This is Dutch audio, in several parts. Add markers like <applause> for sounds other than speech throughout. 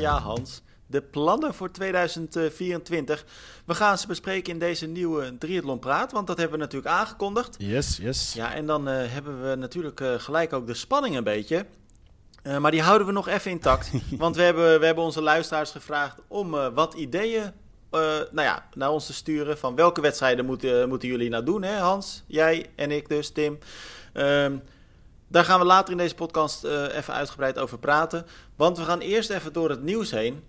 ja, Hans. De plannen voor 2024. We gaan ze bespreken in deze nieuwe Triathlon Praat, want dat hebben we natuurlijk aangekondigd. Yes, yes. Ja, en dan uh, hebben we natuurlijk uh, gelijk ook de spanning een beetje. Uh, maar die houden we nog even intact. <laughs> want we hebben, we hebben onze luisteraars gevraagd om wat ideeën nou ja, naar ons te sturen. Van welke wedstrijden moeten, moeten jullie nou doen, hè Hans? Jij en ik dus, Tim. Ehm, daar gaan we later in deze podcast even uitgebreid over praten. Want we gaan eerst even door het nieuws heen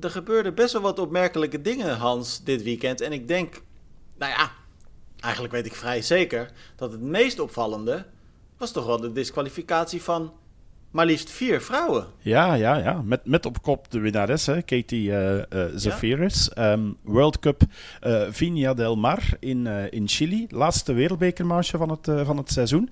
er gebeurde best wel wat opmerkelijke dingen, Hans, dit weekend. En ik denk, nou ja, eigenlijk weet ik vrij zeker dat het meest opvallende was toch wel de disqualificatie van maar liefst vier vrouwen. Ja, ja, ja. Met, met op kop de winnares, hè, Katie uh, uh, Zafiris. Ja. Um, World Cup uh, Viña del Mar in, in Chili. Laatste wereldbekermarge van het, van het seizoen.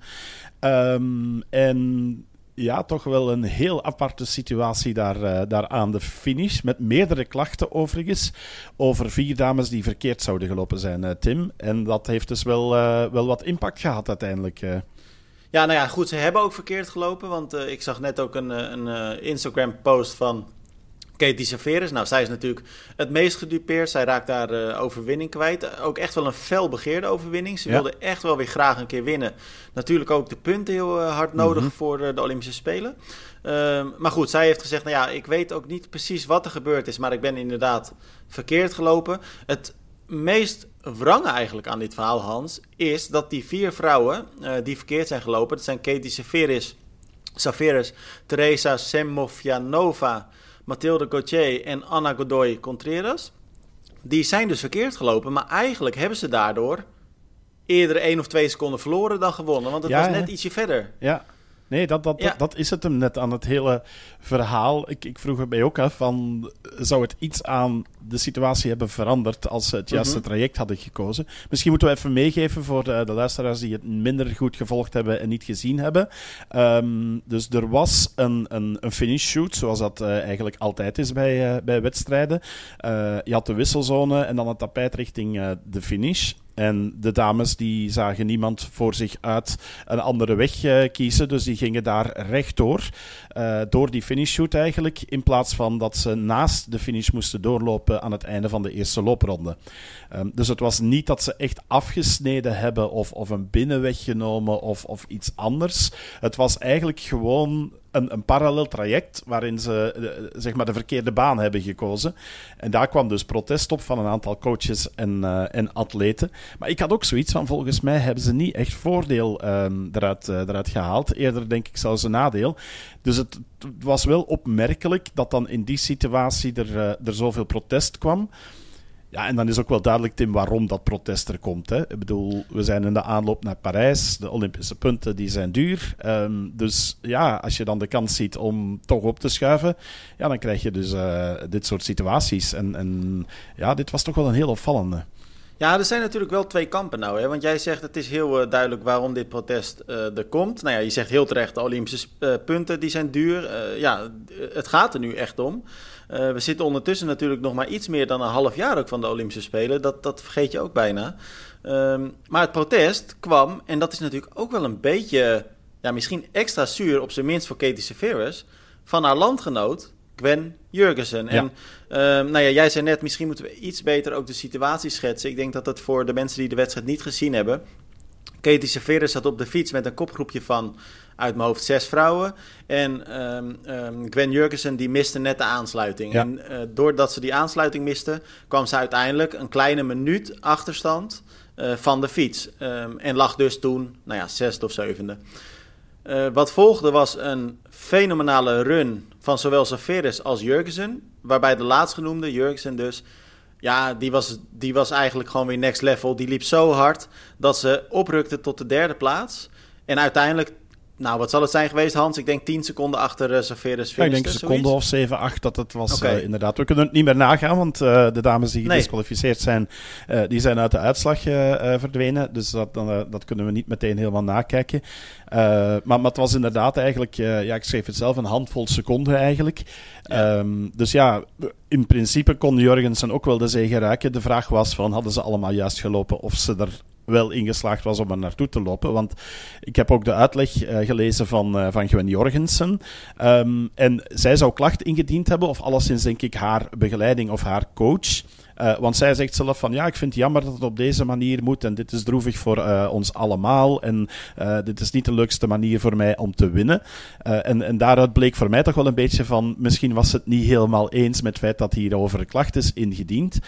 Um, en ja, toch wel een heel aparte situatie daar, uh, daar aan de finish. Met meerdere klachten overigens. Over vier dames die verkeerd zouden gelopen zijn, uh, Tim. En dat heeft dus wel, uh, wel wat impact gehad uiteindelijk. Ja, nou ja, goed. Ze hebben ook verkeerd gelopen. Want ik zag net ook een, een Instagram-post van Katie Saveris, nou, zij is natuurlijk het meest gedupeerd. Zij raakt daar uh, overwinning kwijt. Ook echt wel een fel begeerde overwinning. Ze wilde echt wel weer graag een keer winnen. Natuurlijk ook de punten heel uh, hard nodig mm -hmm. voor uh, de Olympische Spelen. Ehm, maar goed, zij heeft gezegd, nou ja, ik weet ook niet precies wat er gebeurd is, maar ik ben inderdaad verkeerd gelopen. Het meest wrange eigenlijk aan dit verhaal, Hans, is dat die vier vrouwen die verkeerd zijn gelopen, dat zijn Katie Saveris, Saveris Teresa Semofjanova... Mathilde Gauthier en Anna Godoy Contreras. Die zijn dus verkeerd gelopen, maar eigenlijk hebben ze daardoor eerder één of twee seconden verloren dan gewonnen. Want het ja, was net ietsje verder. Ja, Nee, dat, dat, ja. dat, dat, is het hem net aan het hele verhaal. Ik, ik vroeg erbij ook af van, zou het iets aan de situatie hebben veranderd als ze het juiste mm -hmm. traject hadden gekozen? Misschien moeten we even meegeven voor de, de, luisteraars die het minder goed gevolgd hebben en niet gezien hebben. Um, dus er was een, een, een finish shoot, zoals dat uh, eigenlijk altijd is bij, uh, bij wedstrijden. Uh, je had de wisselzone en dan het tapijt richting de finish. En de dames die zagen niemand voor zich uit een andere weg uh, kiezen. Dus die gingen daar rechtdoor. Uh, door die finishshoot eigenlijk. In plaats van dat ze naast de finish moesten doorlopen aan het einde van de eerste loopronde. Um, dus het was niet dat ze echt afgesneden hebben of, of een binnenweg genomen of, of iets anders. Het was eigenlijk gewoon een, een parallel traject waarin ze uh, zeg maar de verkeerde baan hebben gekozen. En daar kwam dus protest op van een aantal coaches en, uh, en atleten. Maar ik had ook zoiets van, volgens mij hebben ze niet echt voordeel eruit, uh, eruit gehaald. Eerder denk ik zelfs een nadeel. Dus het, het was wel opmerkelijk dat dan in die situatie er, er zoveel protest kwam. Ja, en dan is ook wel duidelijk, Tim, waarom dat protest er komt. Hè. Ik bedoel, we zijn in de aanloop naar Parijs. De Olympische punten die zijn duur. Um, dus ja, als je dan de kans ziet om toch op te schuiven, ja, dan krijg je dus uh, dit soort situaties. En, ja, dit was toch wel een heel opvallende. Ja, er zijn natuurlijk wel twee kampen nou. Hè? Want jij zegt het is heel uh, duidelijk waarom dit protest uh, er komt. Nou ja, je zegt heel terecht, de Olympische punten die zijn duur. ja, het gaat er nu echt om. We zitten ondertussen natuurlijk nog maar iets meer dan een half jaar ook van de Olympische Spelen. Dat, dat vergeet je ook bijna. Um, maar het protest kwam, en dat is natuurlijk ook wel een beetje... Ja, misschien extra zuur, op zijn minst voor Katie Severus... van haar landgenoot Gwen Jurgensen. En ja. Uh, nou ja, jij zei net, misschien moeten we iets beter ook de situatie schetsen. Ik denk dat dat voor de mensen die de wedstrijd niet gezien hebben. Katie Severus zat op de fiets met een kopgroepje van uit mijn hoofd zes vrouwen. En um, um, Gwen Jurgensen die miste net de aansluiting. Ja. En uh, doordat ze die aansluiting miste, kwam ze uiteindelijk een kleine minuut achterstand uh, van de fiets. Um, en lag dus toen, nou ja, zesde of zevende. Uh, wat volgde was een fenomenale run van zowel Saveris als Jurgensen. Waarbij de laatstgenoemde, Jurgensen dus, ja, die was, die was eigenlijk gewoon weer next level. Die liep zo hard dat ze oprukte tot de derde plaats. En uiteindelijk nou, wat zal het zijn geweest, Hans? Ik denk 10 seconden achter uh, Saveris ja, Ik denk een seconde of 7, 8 dat het was, okay. uh, inderdaad. We kunnen het niet meer nagaan, want uh, de dames die gedisqualificeerd zijn, die zijn uit de uitslag verdwenen. Dus dat, dat kunnen we niet meteen helemaal nakijken. maar, maar het was inderdaad eigenlijk, ja, ik schreef het zelf, een handvol seconden eigenlijk. Ja. Um, dus ja, in principe kon Jorgensen ook wel de zege raken. De vraag was van, hadden ze allemaal juist gelopen of ze er wel ingeslaagd was om er naartoe te lopen. Want ik heb ook de uitleg gelezen van, van Gwen Jorgensen. Ehm, en zij zou klacht ingediend hebben, of alleszins denk ik haar begeleiding of haar coach. Uh, want zij zegt zelf van ja, ik vind het jammer dat het op deze manier moet en dit is droevig voor uh, ons allemaal en uh, dit is niet de leukste manier voor mij om te winnen. en, en daaruit bleek voor mij toch wel een beetje van misschien was het niet helemaal eens met het feit dat hierover klacht is ingediend.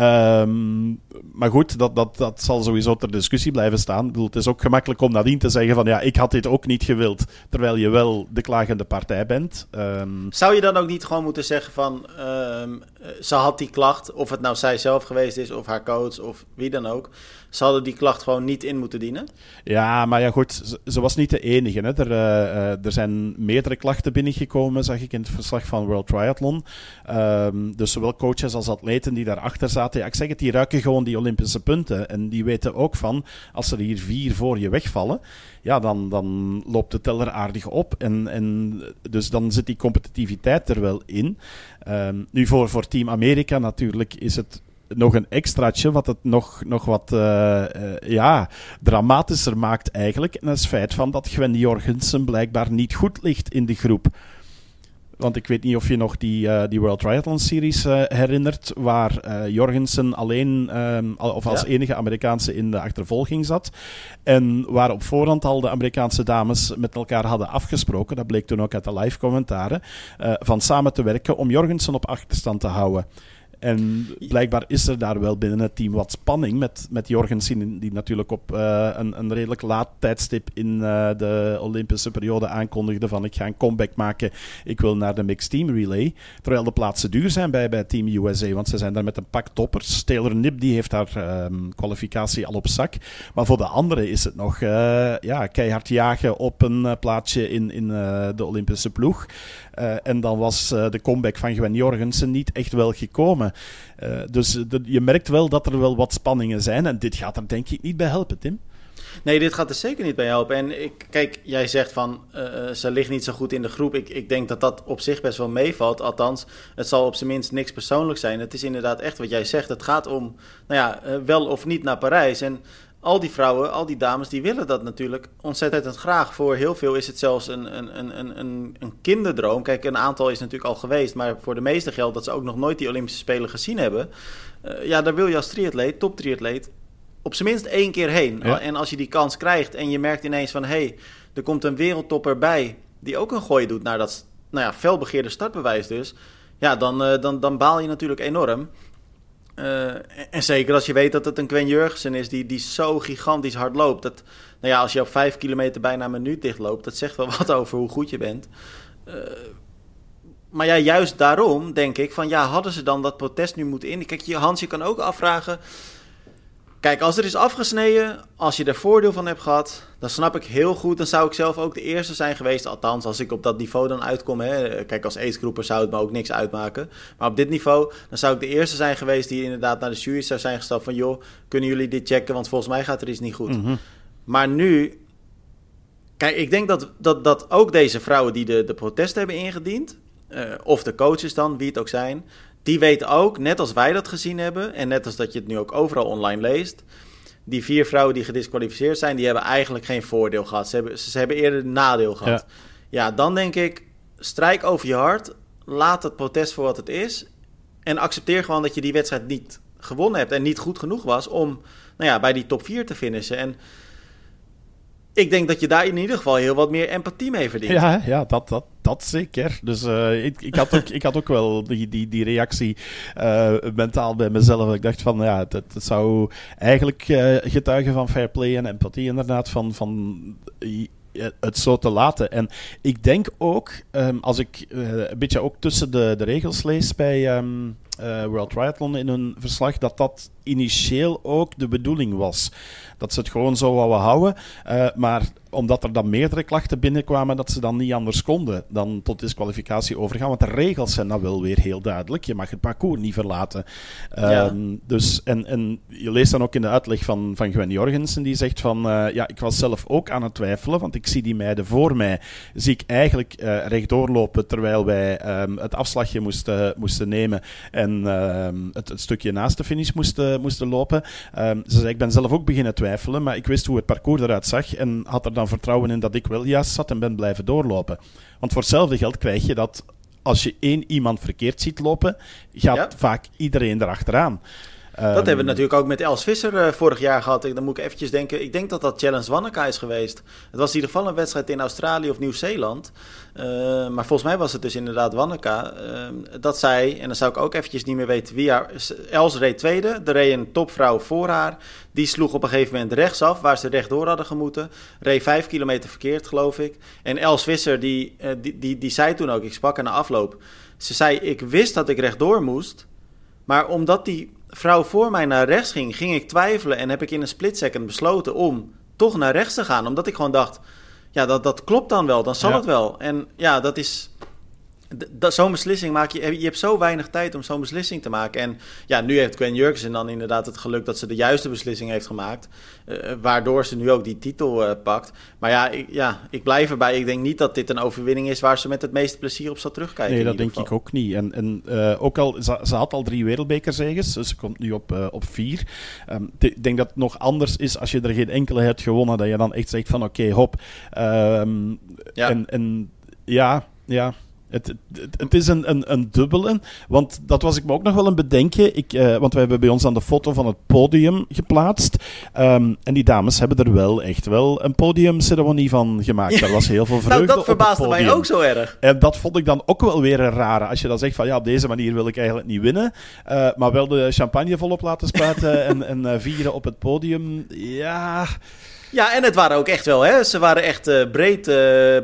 Um, maar goed, dat, dat, dat zal sowieso ter discussie blijven staan. Ik bedoel, het is ook gemakkelijk om nadien te zeggen van ja, ik had dit ook niet gewild, terwijl je wel de klagende partij bent. Um, Zou je dan ook niet gewoon moeten zeggen van um, ze had die klacht, of het nou zij zelf geweest is, of haar coach, of wie dan ook. Ze hadden die klacht gewoon niet in moeten dienen? Ja, maar ja goed, ze, was niet de enige. Hè. Er, uh, er zijn meerdere klachten binnengekomen, zag ik in het verslag van World Triathlon. Um, dus zowel coaches als atleten die daarachter zaten. Ja, ik zeg het, die ruiken gewoon die Olympische punten. En die weten ook van, als er hier vier voor je wegvallen, ja, dan, dan loopt de teller aardig op. En, en dus dan zit die competitiviteit er wel in. Um, nu voor, voor Team Amerika natuurlijk is het nog een extraatje wat het nog, nog wat uh, uh, ja, dramatischer maakt eigenlijk. En dat is het feit van dat Gwen Jorgensen blijkbaar niet goed ligt in de groep. Want ik weet niet of je nog die, uh, die World Triathlon Series herinnert, waar Jorgensen alleen um, of als enige Amerikaanse in de achtervolging zat. En waar op voorhand al de Amerikaanse dames met elkaar hadden afgesproken, dat bleek toen ook uit de live commentaren, van samen te werken om Jorgensen op achterstand te houden. En blijkbaar is er daar wel binnen het team wat spanning met, met Jorgensen, die natuurlijk op uh, een, een redelijk laat tijdstip in uh, de Olympische periode aankondigde van ik ga een comeback maken, ik wil naar de mixed team relay. Terwijl de plaatsen duur zijn bij, bij Team USA, want ze zijn daar met een pak toppers. Taylor Nip die heeft haar um, kwalificatie al op zak. Maar voor de anderen is het nog uh, ja, keihard jagen op een plaatsje in, in de Olympische ploeg. Uh, en dan was uh, de comeback van Gwen Jorgensen niet echt wel gekomen. Uh, dus je merkt wel dat er wel wat spanningen zijn. En dit gaat er denk ik niet bij helpen, Tim. Nee, dit gaat er zeker niet bij helpen. En ik, kijk, jij zegt van ze ligt niet zo goed in de groep. Ik, ik denk dat dat op zich best wel meevalt. Althans, het zal op zijn minst niks persoonlijk zijn. Het is inderdaad echt wat jij zegt. Het gaat om, nou ja, wel of niet naar Parijs. En al die vrouwen, al die dames, die willen dat natuurlijk ontzettend graag. Voor heel veel is het zelfs een, een, een, een, een kinderdroom. Kijk, een aantal is natuurlijk al geweest, maar voor de meeste geldt dat ze ook nog nooit die Olympische Spelen gezien hebben. Uh, ja, daar wil je als triatleet, top triatleet, op zijn minst één keer heen. En als je die kans krijgt en je merkt ineens van... hé, hey, er komt een wereldtopper bij die ook een gooi doet naar dat nou ja, felbegeerde startbewijs dus... ja, dan, uh, dan, dan baal je natuurlijk enorm. Uh, en zeker als je weet dat het een Gwen Jurgensen is die, die zo gigantisch hard loopt. Dat, nou ja, als je op vijf kilometer bijna een minuut dichtloopt, dat zegt wel <laughs> wat over hoe goed je bent. Uh, maar ja, juist daarom denk ik van ja, hadden ze dan dat protest nu moeten in? Kijk, Hans, je kan ook afvragen Kijk, als er is afgesneden, als je er voordeel van hebt gehad, dan snap ik heel goed. Dan zou ik zelf ook de eerste zijn geweest. Althans, als ik op dat niveau dan uitkom. Hè. Kijk, als aidsgroeper zou het me ook niks uitmaken. Maar op dit niveau, dan zou ik de eerste zijn geweest die inderdaad naar de jury zou zijn gestapt. Van joh, kunnen jullie dit checken? Want volgens mij gaat er iets niet goed. Mm -hmm. Maar nu, kijk, ik denk dat, dat, dat ook deze vrouwen die de, de protest hebben ingediend. Uh, of de coaches dan, wie het ook zijn die weten ook, net als wij dat gezien hebben, en net als dat je het nu ook overal online leest, die vier vrouwen die gedisqualificeerd zijn, die hebben eigenlijk geen voordeel gehad. Ze hebben, ze, hebben eerder nadeel gehad. Ja. ja, dan denk ik, strijk over je hart, laat het protest voor wat het is, en accepteer gewoon dat je die wedstrijd niet gewonnen hebt en niet goed genoeg was om nou ja, bij die top 4 te finishen. En ik denk dat je daar in ieder geval heel wat meer empathie mee verdient. Ja, ja dat, dat, zeker. Dus uh, ik, ik, had ook, ik had ook wel die, die, die reactie uh, mentaal bij mezelf. Ik dacht van, ja, het, zou eigenlijk uh, getuigen van fair play en empathie inderdaad. Van, van het zo te laten. En ik denk ook, um, als ik een beetje ook tussen de, de regels lees bij um, World Triathlon in hun verslag, dat dat initieel ook de bedoeling was dat ze het gewoon zo wouden houden. Maar omdat er dan meerdere klachten binnenkwamen, dat ze dan niet anders konden dan tot disqualificatie overgaan. Want de regels zijn dan wel weer heel duidelijk. Je mag het parcours niet verlaten. Ja. Um, dus, en, en je leest dan ook in de uitleg van, van Gwen Jorgensen, die zegt van, uh, ja, ik was zelf ook aan het twijfelen, want ik zie die meiden voor mij, zie ik eigenlijk uh, rechtdoor lopen, terwijl wij um, het afslagje moesten, moesten nemen en um, het, het, stukje naast de finish moesten, moesten, lopen. Ze zei, ik ben zelf ook beginnen twijfelen, maar ik wist hoe het parcours eruit zag en had er dan vertrouwen in dat ik wel juist zat en ben blijven doorlopen. Want voor hetzelfde geld krijg je dat als je één iemand verkeerd ziet lopen, gaat vaak iedereen erachteraan dat hebben we ehm, natuurlijk ook met Els Visser uh, vorig jaar gehad. Dan moet ik eventjes denken. Ik denk dat dat Challenge Wanneka is geweest. Het was in ieder geval een wedstrijd in Australië of Nieuw-Zeeland. Uh, maar volgens mij was het dus inderdaad Wanneka. Uh, dat zij, en dan zou ik ook eventjes niet meer weten wie haar... Els reed tweede. Er reed een topvrouw voor haar. Die sloeg op een gegeven moment rechtsaf, waar ze rechtdoor hadden gemoeten. Reed vijf kilometer verkeerd, geloof ik. En Els Visser, die, uh, die, die, die zei toen ook, ik sprak haar na afloop. Ze zei, ik wist dat ik rechtdoor moest... Maar omdat die vrouw voor mij naar rechts ging, ging ik twijfelen en heb ik in een split second besloten om toch naar rechts te gaan. Omdat ik gewoon dacht, ja, dat, dat klopt dan wel, dan zal het wel. En ja, dat is, zo'n beslissing maak je. Je hebt zo weinig tijd om zo'n beslissing te maken. En ja, nu heeft Gwen Jurgensen dan inderdaad het geluk dat ze de juiste beslissing heeft gemaakt. Uh, waardoor ze nu ook die titel uh, pakt. Maar ja ik, ja, ik blijf erbij. Ik denk niet dat dit een overwinning is waar ze met het meeste plezier op zal terugkijken. Nee, dat denk ik ook niet. En, en uh, ook al, ze, ze, had al drie wereldbekerzegers, dus ze komt nu op, op vier. Um, ik denk dat het nog anders is als je er geen enkele hebt gewonnen, dat je dan echt zegt van oké, okay, hop. Um, ja. En, en ja, ja. Het, het, is een, een, een dubbele, want dat was ik me ook nog wel een bedenken. Ik, uh, want we hebben bij ons aan de foto van het podium geplaatst. Um, en die dames hebben er wel echt wel een podiumceremonie van gemaakt. Ja. Daar was heel veel nou, vreugde nou, dat verbaasde mij ook zo erg. En dat vond ik dan ook wel weer een rare. Als je dan zegt van ja, op deze manier wil ik eigenlijk niet winnen. Uh, maar wel de champagne volop laten spuiten <laughs> en, en uh, vieren op het podium. Ja... Ja, en het waren ook echt wel, hè? Ze waren echt uh, breed, uh,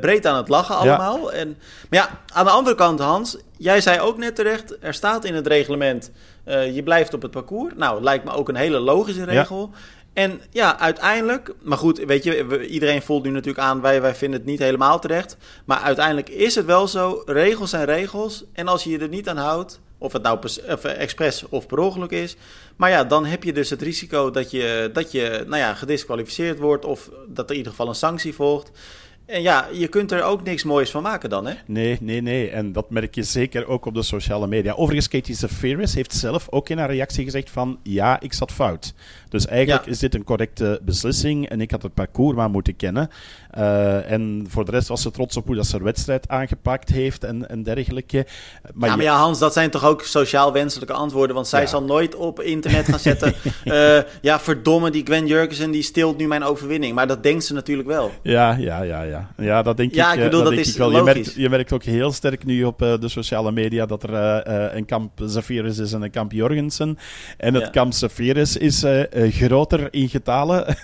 breed aan het lachen allemaal. En, maar ja, aan de andere kant, Hans, jij zei ook net terecht: er staat in het reglement, uh, je blijft op het parcours. Nou, lijkt me ook een hele logische regel. Ja. En ja, uiteindelijk, maar goed, weet je, iedereen voelt nu natuurlijk aan, wij, wij vinden het niet helemaal terecht. Maar uiteindelijk is het wel zo, regels zijn regels. En als je je er niet aan houdt, of het nou of expres of per ongeluk is. Maar ja, dan heb je dus het risico dat je, dat je nou ja, gedisqualificeerd wordt of dat er in ieder geval een sanctie volgt. En ja, je kunt er ook niks moois van maken dan, hè? Nee, nee, nee. En dat merk je zeker ook op de sociale media. Overigens, Katie Zafiris heeft zelf ook in haar reactie gezegd van... Ja, ik zat fout. Dus eigenlijk is dit een correcte beslissing en ik had het parcours maar moeten kennen. Uh, en voor de rest was ze trots op hoe dat ze haar wedstrijd aangepakt heeft en, en dergelijke. Maar ja, maar ja, Hans, dat zijn toch ook sociaal wenselijke antwoorden? Want zij ja. zal nooit op internet gaan <laughs> zetten... uh, ja, verdomme, die Gwen Jurgensen die stilt nu mijn overwinning. Maar dat denkt ze natuurlijk wel. Ja, ja, ja, ja. Ja, dat denk ja, ik, ik bedoel, dat, dat is wel. Je merkt, je merkt ook heel sterk nu op uh, de sociale media dat er een kamp Zafiris is en een kamp Jorgensen. En het kamp Zafiris is groter in getalen <laughs>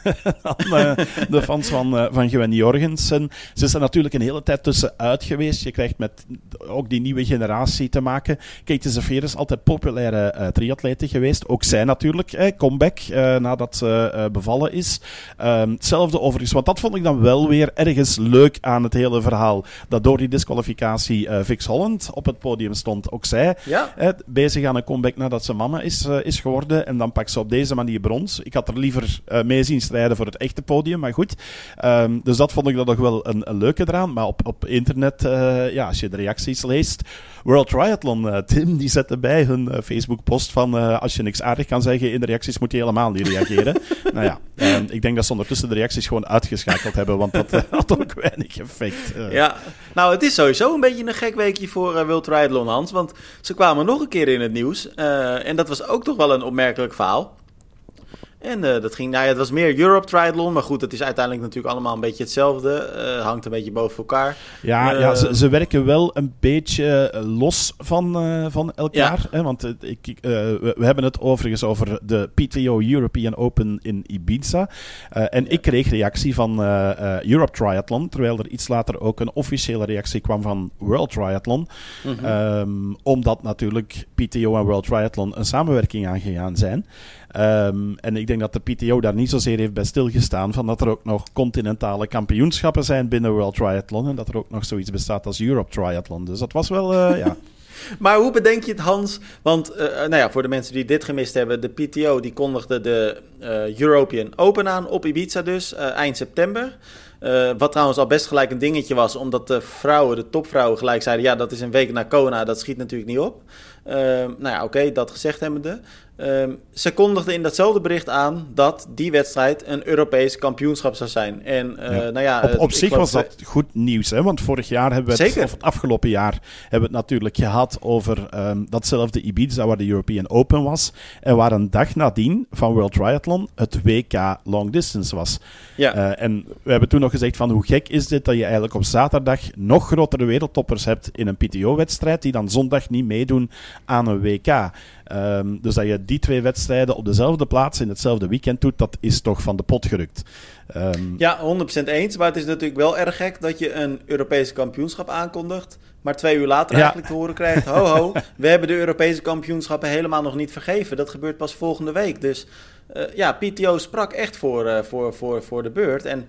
dan uh, de fans van, uh, van Gwen Jorgensen. Ze is er natuurlijk een hele tijd tussenuit geweest. Je krijgt met ook die nieuwe generatie te maken. Kijk, de Zafir is altijd populaire uh, triatlete geweest. Ook zij natuurlijk, eh, comeback nadat ze bevallen is. Ehm, hetzelfde overigens, want dat vond ik dan wel weer ergens leuk aan het hele verhaal. Dat door die disqualificatie Vix Holland op het podium stond. Ook zij ja. bezig aan een comeback nadat ze mama is, is geworden. En dan pakt ze op deze manier Ik had er liever uh, mee zien strijden voor het echte podium, maar goed. Um, dus dat vond ik dan nog wel een, een leuke eraan. Maar op, op internet, uh, ja, als je de reacties leest. World Triathlon, uh, Tim, die zette bij hun Facebook-post van als je niks aardig kan zeggen in de reacties, moet je helemaal niet reageren. <laughs> nou ja, um, ik denk dat ze ondertussen de reacties gewoon uitgeschakeld hebben, want dat had ook weinig effect. Ja, nou, het is sowieso een beetje een gek weekje voor World Triathlon, Hans. Want ze kwamen nog een keer in het nieuws. en dat was ook toch wel een opmerkelijk verhaal. En uh, dat ging, nou ja, het was meer Europe Triathlon. Maar goed, het is uiteindelijk natuurlijk allemaal een beetje hetzelfde. Uh, hangt een beetje boven elkaar. Ja, uh, ja ze, ze, werken wel een beetje los van, van elkaar. Ja. Hè? Want ik, we, we, hebben het overigens over de PTO European Open in Ibiza. en ja. ik kreeg reactie van Europe Triathlon. Terwijl er iets later ook een officiële reactie kwam van World Triathlon. Mm -hmm. um, omdat natuurlijk PTO en World Triathlon een samenwerking aangegaan zijn. Um, en ik denk dat de PTO daar niet zozeer heeft bij stilgestaan van dat er ook nog continentale kampioenschappen zijn binnen World Triathlon en dat er ook nog zoiets bestaat als Europe Triathlon. Dus dat was wel, uh, ja... <laughs> Maar hoe bedenk je het, Hans? Want uh, nou ja, voor de mensen die dit gemist hebben, de PTO die kondigde de European Open aan op Ibiza dus, eind september. Wat trouwens al best gelijk een dingetje was, omdat de vrouwen, de topvrouwen, gelijk zeiden: ja, dat is een week na Kona, dat schiet natuurlijk niet op. nou ja, oké, dat gezegd hebbende. Um, ze kondigden in datzelfde bericht aan dat die wedstrijd een Europees kampioenschap zou zijn. En, uh, Nou ja, op, op zich was dat goed nieuws, hè? want vorig jaar hebben we het, of het afgelopen jaar hebben we het natuurlijk gehad over um, datzelfde Ibiza waar de European Open was. En waar een dag nadien van World Triathlon het WK Long Distance was. Ja. Uh, en we hebben toen nog gezegd van hoe gek is dit dat je eigenlijk op zaterdag nog grotere wereldtoppers hebt in een PTO-wedstrijd die dan zondag niet meedoen aan een WK. Um, dus dat je die twee wedstrijden op dezelfde plaats in hetzelfde weekend doet, dat is toch van de pot gerukt. Um, ja, 100% eens. Maar het is natuurlijk wel erg gek dat je een Europese kampioenschap aankondigt. Maar twee uur later eigenlijk te horen krijgt: ho, ho, we hebben de Europese kampioenschappen helemaal nog niet vergeven. Dat gebeurt pas volgende week. Dus uh, ja, PTO sprak echt voor, uh, voor, voor, voor de beurt. En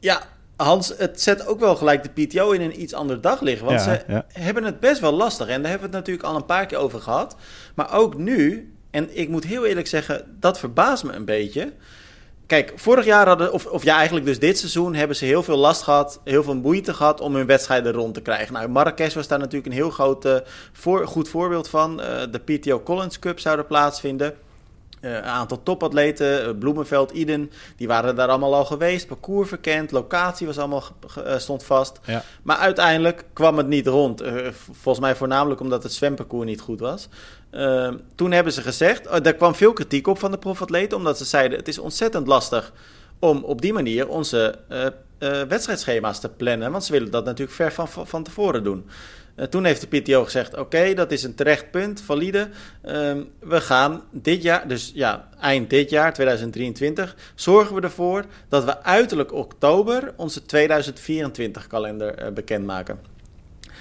ja, Hans, het zet ook wel gelijk de PTO in een iets ander daglicht. Want ze hebben het best wel lastig. En daar hebben we het natuurlijk al een paar keer over gehad. Maar ook nu, en ik moet heel eerlijk zeggen, dat verbaast me een beetje. Kijk, vorig jaar hadden, of, of ja, eigenlijk dus dit seizoen, hebben ze heel veel last gehad, heel veel moeite gehad om hun wedstrijden rond te krijgen. Nou, Marrakesh was daar natuurlijk een heel groot, uh, voor, goed voorbeeld van. Uh, de PTO Collins Cup zou er plaatsvinden. Uh, een aantal topatleten, uh, Bloemenveld, Iden, die waren daar allemaal al geweest. Parcours verkend, locatie was allemaal uh, stond vast. Ja. Maar uiteindelijk kwam het niet rond. volgens mij voornamelijk omdat het zwemparcours niet goed was. toen hebben ze gezegd, oh, daar kwam veel kritiek op van de profatleten, omdat ze zeiden het is ontzettend lastig om op die manier onze wedstrijdschema's te plannen. Want ze willen dat natuurlijk ver van, van tevoren doen. Uh, toen heeft de PTO gezegd: Oké, dat is een terecht punt, valide. Uh, we gaan dit jaar, dus ja, eind dit jaar, 2023, zorgen we ervoor dat we uiterlijk oktober onze 2024-kalender uh, bekendmaken.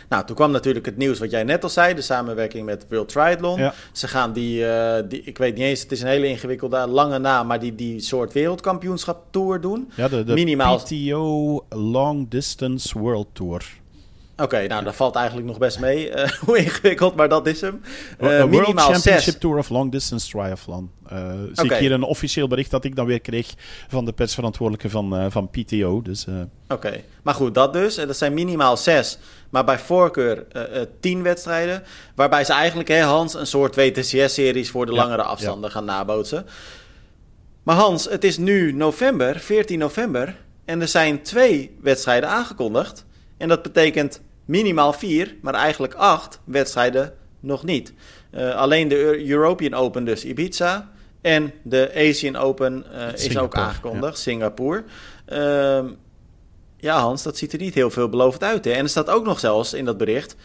Nou, toen kwam natuurlijk het nieuws wat jij net al zei, de samenwerking met World Triathlon. Ja. Ze gaan die, uh, die, ik weet niet eens, het is een hele ingewikkelde, lange naam, maar die, die soort wereldkampioenschap tour doen. Ja, de, de Minimaal... PTO Long Distance World Tour. Oké, nou dat valt eigenlijk nog best mee. Uh, <laughs> hoe ingewikkeld, maar dat is hem. Uh, minimaal World Championship 6. Tour of Long Distance Triathlon. Uh, zie ik hier een officieel bericht dat ik dan weer kreeg van de persverantwoordelijke van, van PTO. Dus, Oké, okay. maar goed, dat dus. Dat zijn minimaal zes, maar bij voorkeur tien wedstrijden. Waarbij ze eigenlijk, hè, Hans, een soort WTCS-series voor de ja, langere afstanden ja. gaan nabootsen. Maar Hans, het is nu november, 14 november. En er zijn twee wedstrijden aangekondigd. En dat betekent minimaal vier, maar eigenlijk acht wedstrijden nog niet. Uh, alleen de European Open, dus Ibiza. En de Asian Open uh, is ook aangekondigd, ja. Singapore. Uh, ja, Hans, dat ziet er niet heel veel belovend uit. Hè? En er staat ook nog zelfs in dat bericht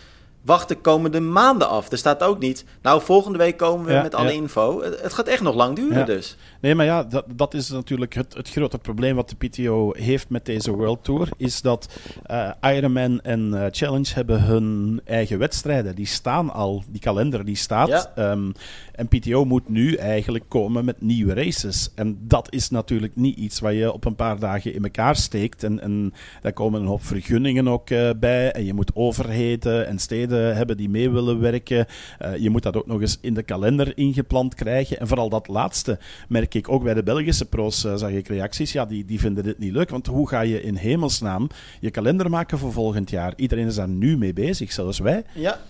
wacht de komende maanden af. Er staat ook niet, nou volgende week komen we ja, met alle ja. info. Het, gaat echt nog lang duren ja. dus. Nee, maar ja, dat, dat is natuurlijk het, het grote probleem wat de PTO heeft met deze World Tour. Is dat uh, Ironman en uh, Challenge hebben hun eigen wedstrijden. Die staan al, die kalender die staat. Um, en PTO moet nu eigenlijk komen met nieuwe races. En dat is natuurlijk niet iets wat je op een paar dagen in elkaar steekt. En, en daar komen een hoop vergunningen ook uh, bij. En je moet overheden en steden hebben die mee willen werken. Je moet dat ook nog eens in de kalender ingepland krijgen. En vooral dat laatste merk ik ook bij de Belgische pro's, uh, zag ik reacties. Ja, die, die vinden dit niet leuk. Want hoe ga je in hemelsnaam je kalender maken voor volgend jaar? Iedereen is daar nu mee bezig, zelfs wij. Ja,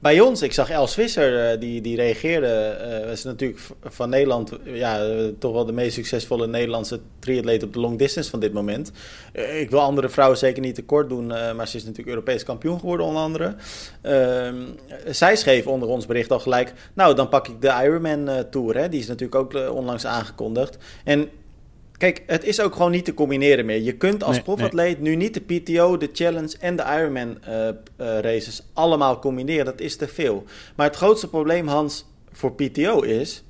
bij ons, ik zag Els Visser, uh, die, die reageerde. Uh, is natuurlijk van Nederland ja, uh, toch wel de meest succesvolle Nederlandse triatleet op de long distance van dit moment. ik wil andere vrouwen zeker niet tekort doen, maar ze is natuurlijk Europees kampioen geworden, onder andere. Ehm, zij schreef onder ons bericht al gelijk. Nou, dan pak ik de Ironman Tour. Hè. Die is natuurlijk ook onlangs aangekondigd. En Kijk, het is ook gewoon niet te combineren meer. Je kunt als nee, profatleet nee. nu niet de PTO, de Challenge en de Ironman uh, uh, races allemaal combineren. Dat is te veel. Maar het grootste probleem, Hans, voor PTO is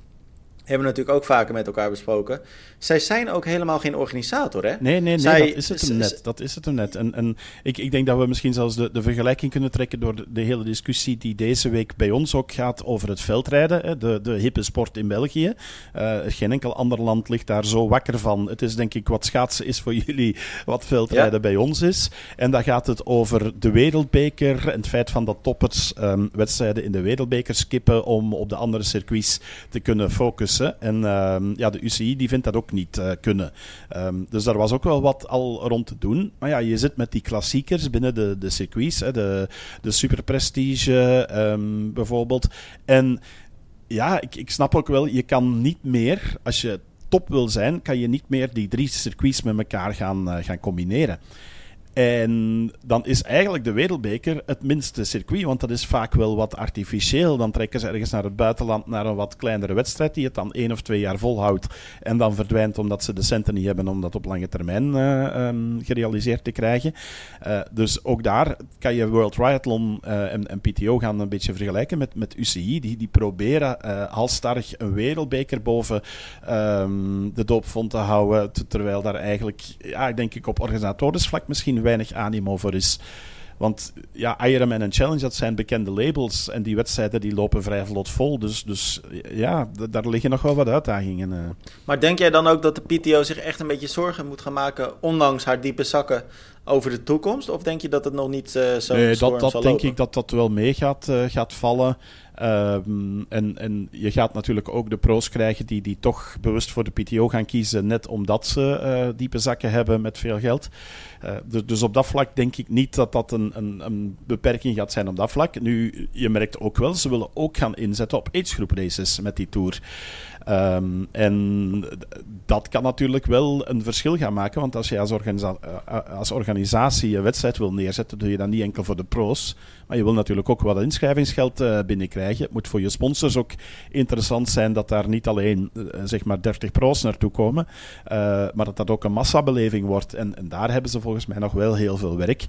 hebben we natuurlijk ook vaker met elkaar besproken. Zij zijn ook helemaal geen organisator, hè? Nee, nee, nee, Zij, dat is het hem net. Dat is het hem net. En, en ik, ik denk dat we misschien zelfs de, de vergelijking kunnen trekken door de, de, hele discussie die deze week bij ons ook gaat over het veldrijden, hè, de, de hippe sport in België. Uh, geen enkel ander land ligt daar zo wakker van. Het is denk ik wat schaatsen is voor <laughs> jullie, wat veldrijden ja. bij ons is. En dan gaat het over de wereldbeker en het feit van dat toppers um, wedstrijden in de wereldbeker skippen om op de andere circuits te kunnen focussen. En uh, ja, de UCI die vindt dat ook niet kunnen. Ehm, dus daar was ook wel wat al rond te doen. Maar ja, je zit met die klassiekers binnen de, de circuits, hè, de, de Super Prestige um, bijvoorbeeld. En ja, ik, ik snap ook wel, je kan niet meer, als je top wil zijn, kan je niet meer die drie circuits met elkaar gaan, uh, gaan combineren. En dan is eigenlijk de Wereldbeker het minste circuit, want dat is vaak wel wat artificieel. Dan trekken ze ergens naar het buitenland naar een wat kleinere wedstrijd die het dan één of twee jaar volhoudt en dan verdwijnt omdat ze de centen niet hebben om dat op lange termijn uh, um, gerealiseerd te krijgen. Uh, dus ook daar kan je World Triathlon uh, en, PTO gaan een beetje vergelijken met, met UCI. Die, die proberen halstarrig een Wereldbeker boven um, de doopvond te houden, terwijl daar eigenlijk, ja, denk ik op organisatorisvlak misschien weinig animo voor is. Want ja, Ironman en Challenge, dat zijn bekende labels. En die wedstrijden die lopen vrij vlot vol. Dus, dus ja, daar liggen nog wel wat uitdagingen. Eh. Maar denk jij dan ook dat de PTO zich echt een beetje zorgen moet gaan maken... ondanks haar diepe zakken over de toekomst? Of denk je dat het nog niet uh, zo nee, dat, dat denk ik dat dat wel mee gaat, uh, gaat vallen. Um, en, en je gaat natuurlijk ook de pro's krijgen die, die toch bewust voor de PTO gaan kiezen, net omdat ze uh, diepe zakken hebben met veel geld. Dus, dus, op dat vlak denk ik niet dat dat een, een, een, beperking gaat zijn op dat vlak. Nu, je merkt ook wel, ze willen ook gaan inzetten op agegroep races met die tour. Um, en dat kan natuurlijk wel een verschil gaan maken, want als je als, organisa als organisatie een wedstrijd wil neerzetten, doe je dat niet enkel voor de pro's, maar je wil natuurlijk ook wat inschrijvingsgeld uh, binnenkrijgen. Het moet voor je sponsors ook interessant zijn dat daar niet alleen zeg maar 30 pro's naartoe komen, maar dat dat ook een massabeleving wordt. En, en, daar hebben ze volgens mij nog wel heel veel werk.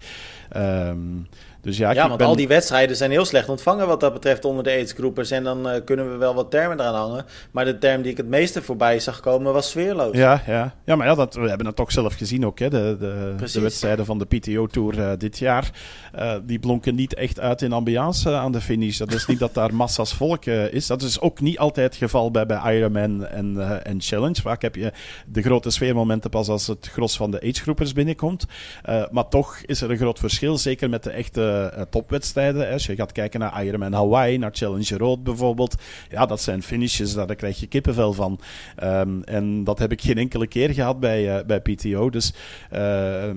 Um, dus ja, ja want ben... al die wedstrijden zijn heel slecht ontvangen wat dat betreft onder de aidsgroepers. En dan uh, kunnen we wel wat termen eraan hangen. Maar de term die ik het meeste voorbij zag komen was sfeerloos. Ja, ja. ja maar ja, dat, we hebben het toch zelf gezien ook. Hè. De, de, de wedstrijden van de PTO-tour uh, dit jaar. Uh, die blonken niet echt uit in ambiance aan de finish. Dat is niet dat daar <laughs> massa's volk is. Dat is ook niet altijd het geval bij, bij Ironman en, en Challenge. Vaak heb je de grote sfeermomenten pas als het gros van de agegroepers binnenkomt. maar toch is er een groot verschil. Zeker met de echte uh, topwedstrijden. Als je gaat kijken naar Ironman Hawaii, naar Challenge Road bijvoorbeeld. Ja, dat zijn finishes, daar krijg je kippenvel van. Um, en dat heb ik geen enkele keer gehad bij, uh, bij PTO. Dus uh,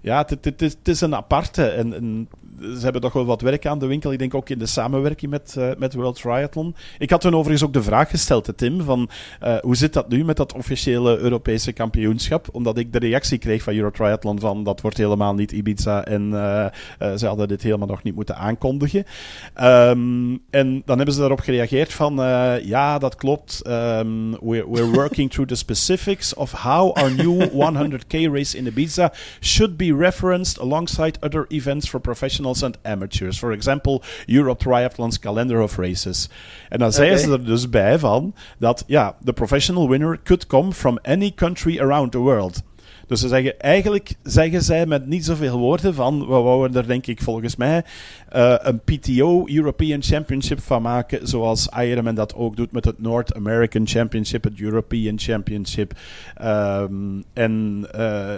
ja, het is een aparte. En, en ze hebben toch wel wat werk aan de winkel. Ik denk ook in de samenwerking met, uh, met World Triathlon. Ik had toen overigens ook de vraag gesteld, Tim, van uh, hoe zit dat nu met dat officiële Europese kampioenschap? Omdat ik de reactie kreeg van Euro Triathlon van dat wordt helemaal niet Ibiza en uh, ze hadden dit helemaal nog niet moeten aankondigen. Um, en dan hebben ze daarop gereageerd van ja, dat klopt. Um, we're, we're working through the specifics of how our new <laughs> 100k race in Ibiza should be referenced alongside other events for professional professionals and amateurs. For example, Europe Triathlon's calendar of races. En dan zeiden ze er dus bij van dat ja, the professional winner could come from any country around the world. Dus ze zeggen, eigenlijk zeggen zij met niet zoveel woorden van, we wouden er denk ik volgens mij uh, een PTO European Championship van maken, zoals Ironman dat ook doet met het North American Championship, het European Championship. Um, en uh,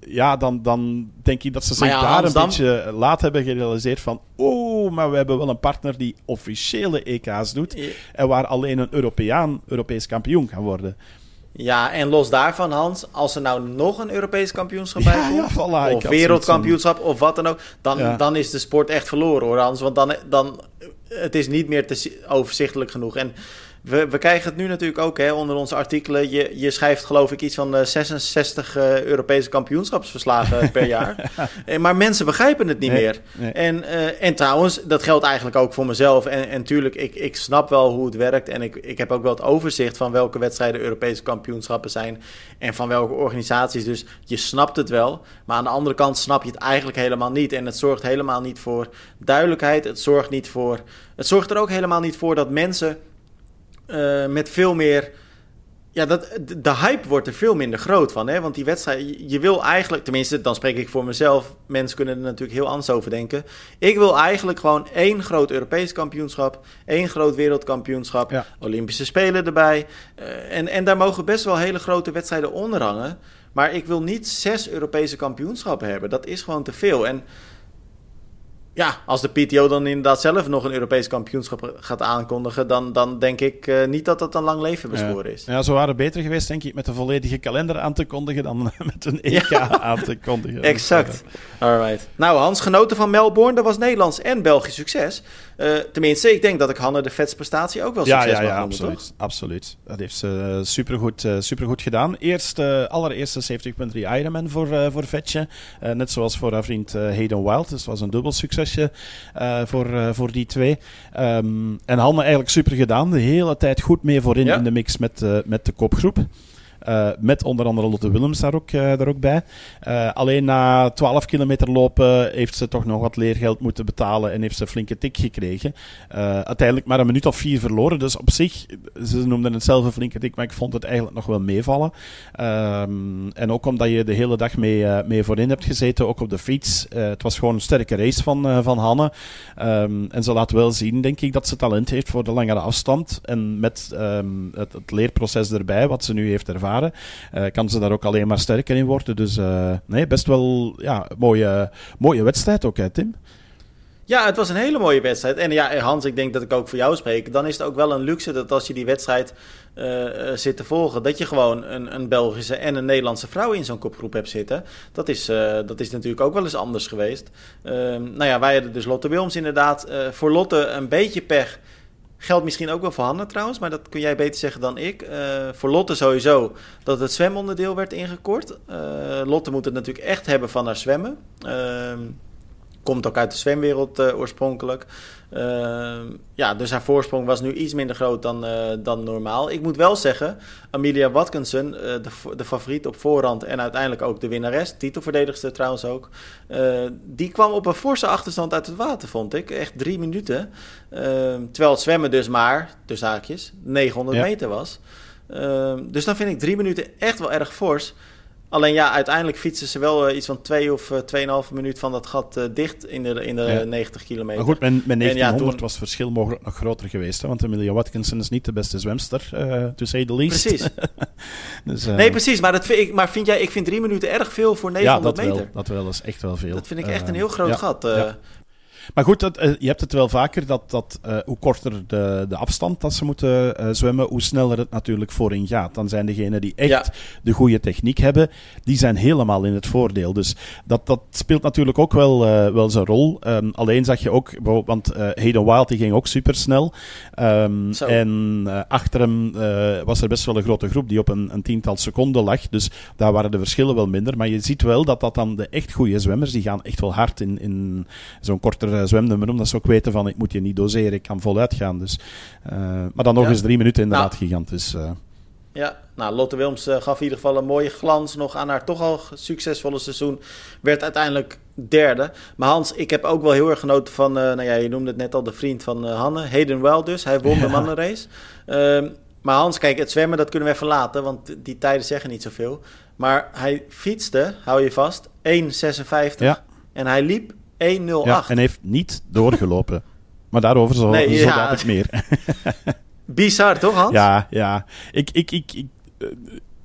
ja, dan, dan denk ik dat ze zich ja, daar een beetje laat hebben gerealiseerd van, oh, maar we hebben wel een partner die officiële EK's doet en waar alleen een Europeaan Europees kampioen kan worden. Ja, en los daarvan, Hans, als er nou nog een Europees kampioenschap bij komt, ja, of wereldkampioenschap, of wat dan ook, dan, dan is de sport echt verloren hoor, Hans. Want dan, dan het is niet meer te overzichtelijk genoeg. En we, we krijgen het nu natuurlijk ook hè, onder onze artikelen. Je, je schrijft geloof ik iets van uh, 66 uh, Europese kampioenschapsverslagen per <laughs> jaar. En, maar mensen begrijpen het niet nee, meer. Nee. En, uh, en trouwens, dat geldt eigenlijk ook voor mezelf. En, en tuurlijk, ik, ik snap wel hoe het werkt. En ik, ik heb ook wel het overzicht van welke wedstrijden Europese kampioenschappen zijn. En van welke organisaties. Dus je snapt het wel. Maar aan de andere kant snap je het eigenlijk helemaal niet. En het zorgt helemaal niet voor duidelijkheid. Het zorgt, niet voor, het zorgt er ook helemaal niet voor dat mensen uh, met veel meer. Ja, dat, de hype wordt er veel minder groot van. Hè? Want die wedstrijd, je wil eigenlijk, tenminste, dan spreek ik voor mezelf. Mensen kunnen er natuurlijk heel anders over denken. Ik wil eigenlijk gewoon één groot Europees kampioenschap, één groot wereldkampioenschap, ja. Olympische Spelen erbij. Uh, en, en daar mogen best wel hele grote wedstrijden onder hangen. Maar ik wil niet zes Europese kampioenschappen hebben. Dat is gewoon te veel. En ja, als de PTO dan inderdaad zelf nog een Europees kampioenschap gaat aankondigen, dan, dan denk ik uh, niet dat dat een lang leven beschoren is. Ja, zo waren beter geweest, denk ik, met een volledige kalender aan te kondigen dan <laughs> met een EK aan te kondigen. exact. Alright. Nou, Hans, genoten van Melbourne, dat was Nederlands en Belgisch succes. Uh, tenminste, ik denk dat ik Hanne de vetste prestatie ook wel succes ja, ja, ja, absoluut, toch? absoluut. Dat heeft ze uh, supergoed, uh, supergoed gedaan. Eerst, allereerste 70.3 Ironman voor, voor Vetje. net zoals voor haar vriend Hayden Wild. Dus het was een dubbel succesje voor, voor die twee. Um, en Hanne eigenlijk super gedaan. De hele tijd goed mee voorin in de mix met, met de kopgroep. Uh, met onder andere Lotte Willems daar ook, uh, daar ook bij. Uh, alleen na 12 kilometer lopen heeft ze toch nog wat leergeld moeten betalen en heeft ze een flinke tik gekregen. uiteindelijk maar een minuut of vier verloren. Dus op zich, ze noemden het zelf een flinke tik, maar ik vond het eigenlijk nog wel meevallen. Um, en ook omdat je de hele dag mee, mee voorin hebt gezeten, ook op de fiets. het was gewoon een sterke race van, van Hanne. Um, en ze laat wel zien, denk ik, dat ze talent heeft voor de langere afstand. En met het, het leerproces erbij, wat ze nu heeft ervaren uh, kan ze daar ook alleen maar sterker in worden. Dus uh, nee, best wel ja, mooie, mooie wedstrijd ook, hè, Tim? Ja, het was een hele mooie wedstrijd. En ja, Hans, ik denk dat ik ook voor jou spreek. Dan is het ook wel een luxe dat als je die wedstrijd uh, zit te volgen, dat je gewoon een, een Belgische en een Nederlandse vrouw in zo'n kopgroep hebt zitten. Dat is, dat is natuurlijk ook wel eens anders geweest. Uh, nou ja, wij hadden dus Lotte Wilms inderdaad. voor Lotte een beetje pech Geldt misschien ook wel voor Hanna trouwens, maar dat kun jij beter zeggen dan ik. Uh, voor Lotte sowieso dat het zwemonderdeel werd ingekort. Uh, Lotte moet het natuurlijk echt hebben van haar zwemmen. Uh, komt ook uit de zwemwereld uh, oorspronkelijk. Uh, ja, dus haar voorsprong was nu iets minder groot dan, uh, dan normaal. Ik moet wel zeggen, Amelia Watkinson, de, de favoriet op voorhand en uiteindelijk ook de winnares, titelverdedigster trouwens ook, die kwam op een forse achterstand uit het water, vond ik. Echt drie minuten. Ehm, terwijl het zwemmen dus maar, dus haakjes, 900 meter was. Ehm, dus dan vind ik drie minuten echt wel erg fors. Alleen ja, uiteindelijk fietsen ze wel uh, iets van twee of uh, tweeënhalve minuut van dat gat uh, dicht in de, in de ja. 90 kilometer. Maar goed, met, met 1900 ja, was het verschil mogelijk nog groter geweest. Hè? Want Emilia Watkinson is niet de beste zwemster, to say the least. Precies. <laughs> dus, nee, precies. Maar, dat vind ik, maar vind jij, ik vind drie minuten erg veel voor 900 ja, dat meter. Wel, dat wel, dat is echt wel veel. Dat vind ik echt een heel groot gat. Maar goed, dat, uh, je hebt het wel vaker dat, dat uh, hoe korter de, de afstand dat ze moeten uh, zwemmen, hoe sneller het natuurlijk voorin gaat. Dan zijn degenen die echt ja. de goede techniek hebben, die zijn helemaal in het voordeel. Dus dat, dat speelt natuurlijk ook wel, wel zijn rol. Um, alleen zag je ook, want Hayden Wild die ging ook supersnel. Um, en achter hem was er best wel een grote groep die op een, een tiental seconden lag. Dus daar waren de verschillen wel minder. Maar je ziet wel dat dat dan de echt goede zwemmers, die gaan echt wel hard in, in zo'n kortere uh, zwemnummer, omdat ze ook weten van ik moet je niet doseren, ik kan voluit gaan. Dus, uh, maar dan nog ja. eens drie minuten inderdaad nou, gigantisch. Uh. Ja, nou, Lotte Wilms gaf in ieder geval een mooie glans nog aan haar toch al succesvolle seizoen. Werd uiteindelijk derde. Maar Hans, ik heb ook wel heel erg genoten van, nou ja, je noemde het net al, de vriend van Hanne, Hayden Wild dus. Hij won ja. de mannenrace. Ehm, maar Hans, kijk, het zwemmen dat kunnen we even laten, want die tijden zeggen niet zoveel. Maar hij fietste, hou je vast, 1,56. Ja. En hij liep 108. Ja, en heeft niet doorgelopen. <laughs> maar daarover zo, nee, zo ja. dadelijk meer. <laughs> Bizar, toch Hans? Ja, ja. Ik, ik, ik, ik, uh,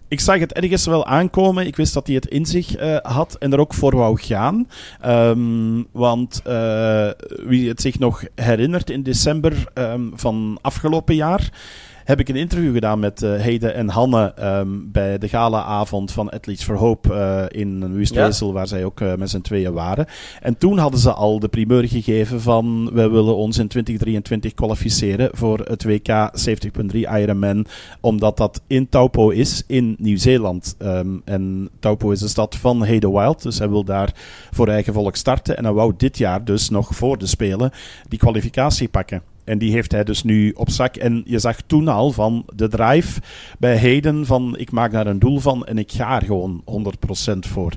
ik zag het ergens wel aankomen. Ik wist dat hij het in zich uh, had en er ook voor wou gaan. Um, want uh, wie het zich nog herinnert, in december um, van afgelopen jaar heb ik een interview gedaan met uh, Heide en Hanne um, bij de galaavond van Athletes for Hope uh, in Wustwezel, ja. waar zij ook uh, met z'n tweeën waren. En toen hadden ze al de primeur gegeven van wij willen ons in 2023 kwalificeren voor het WK 70.3 Ironman, omdat dat in Taupo is in Nieuw-Zeeland. Um, en Taupo is de stad van Heide Wild, dus hij wil daar voor eigen volk starten. En hij wou dit jaar dus nog voor de Spelen die kwalificatie pakken. En die heeft hij dus nu op zak. En je zag toen al van de drive bij Heden van ik maak daar een doel van en ik ga er gewoon 100% voor.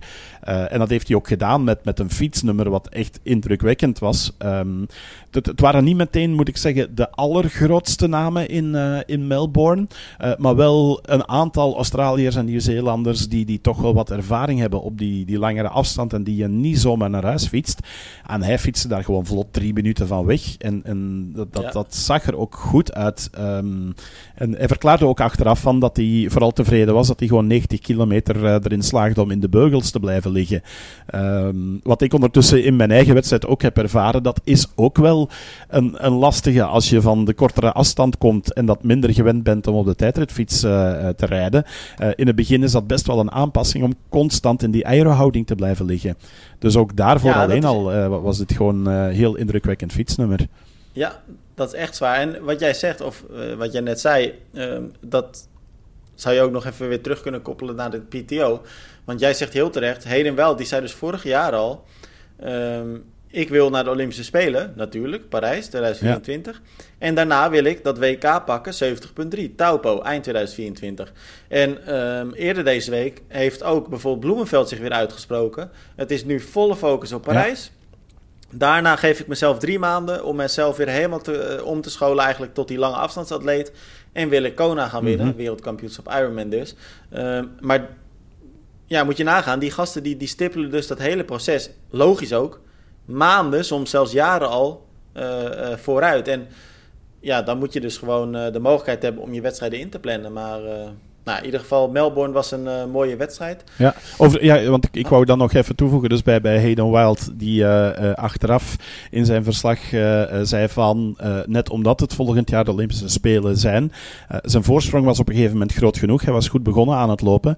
Uh, en dat heeft hij ook gedaan met, met een fietsnummer wat echt indrukwekkend was. Um, het, het, waren niet meteen, moet ik zeggen, de allergrootste namen in, uh, in Melbourne. Uh, maar wel een aantal Australiërs en Nieuw-Zeelanders die, die toch wel wat ervaring hebben op die, die langere afstand en die je niet zomaar naar huis fietst. En hij fietste daar gewoon vlot drie minuten van weg. En, en dat, dat, ja. dat zag er ook goed uit. Um, en hij verklaarde ook achteraf van dat hij vooral tevreden was dat hij gewoon 90 kilometer erin slaagde om in de beugels te blijven liggen. Ehm, wat ik ondertussen in mijn eigen wedstrijd ook heb ervaren, dat is ook wel een, een lastige als je van de kortere afstand komt en dat minder gewend bent om op de tijdritfiets uh, te rijden. Uh, in het begin is dat best wel een aanpassing om constant in die aerohouding te blijven liggen. Dus ook daarvoor alleen al was het gewoon een heel indrukwekkend fietsnummer. Ja, dat is echt zwaar. En wat jij zegt, of wat jij net zei, ehm, dat zou je ook nog even weer terug kunnen koppelen naar de PTO. Want jij zegt heel terecht, Heden wel, die zei dus vorig jaar al... Um, ik wil naar de Olympische Spelen, natuurlijk, Parijs 2024. En daarna wil ik dat WK pakken, 70.3, Taupo, eind 2024. En ehm, eerder deze week heeft ook bijvoorbeeld Bloemenveld zich weer uitgesproken. Het is nu volle focus op Parijs. Daarna geef ik mezelf drie maanden om mezelf weer helemaal te, eh, om te scholen eigenlijk tot die lange afstandsatleet. En wil ik Kona gaan winnen, mm wereldkampioenschap Ironman dus. Ehm, maar ja, moet je nagaan, die gasten die, die stippelen dus dat hele proces, logisch ook, maanden, soms zelfs jaren al eh, eh, vooruit. En ja, dan moet je dus gewoon de mogelijkheid hebben om je wedstrijden in te plannen. Maar nou, in ieder geval, Melbourne was een uh, mooie wedstrijd. Ja, over, ja want ik, ik wou dan nog even toevoegen. Dus bij, bij Hayden Wild, die uh, achteraf in zijn verslag zei van... net omdat het volgend jaar de Olympische Spelen zijn... zijn voorsprong was op een gegeven moment groot genoeg. Hij was goed begonnen aan het lopen.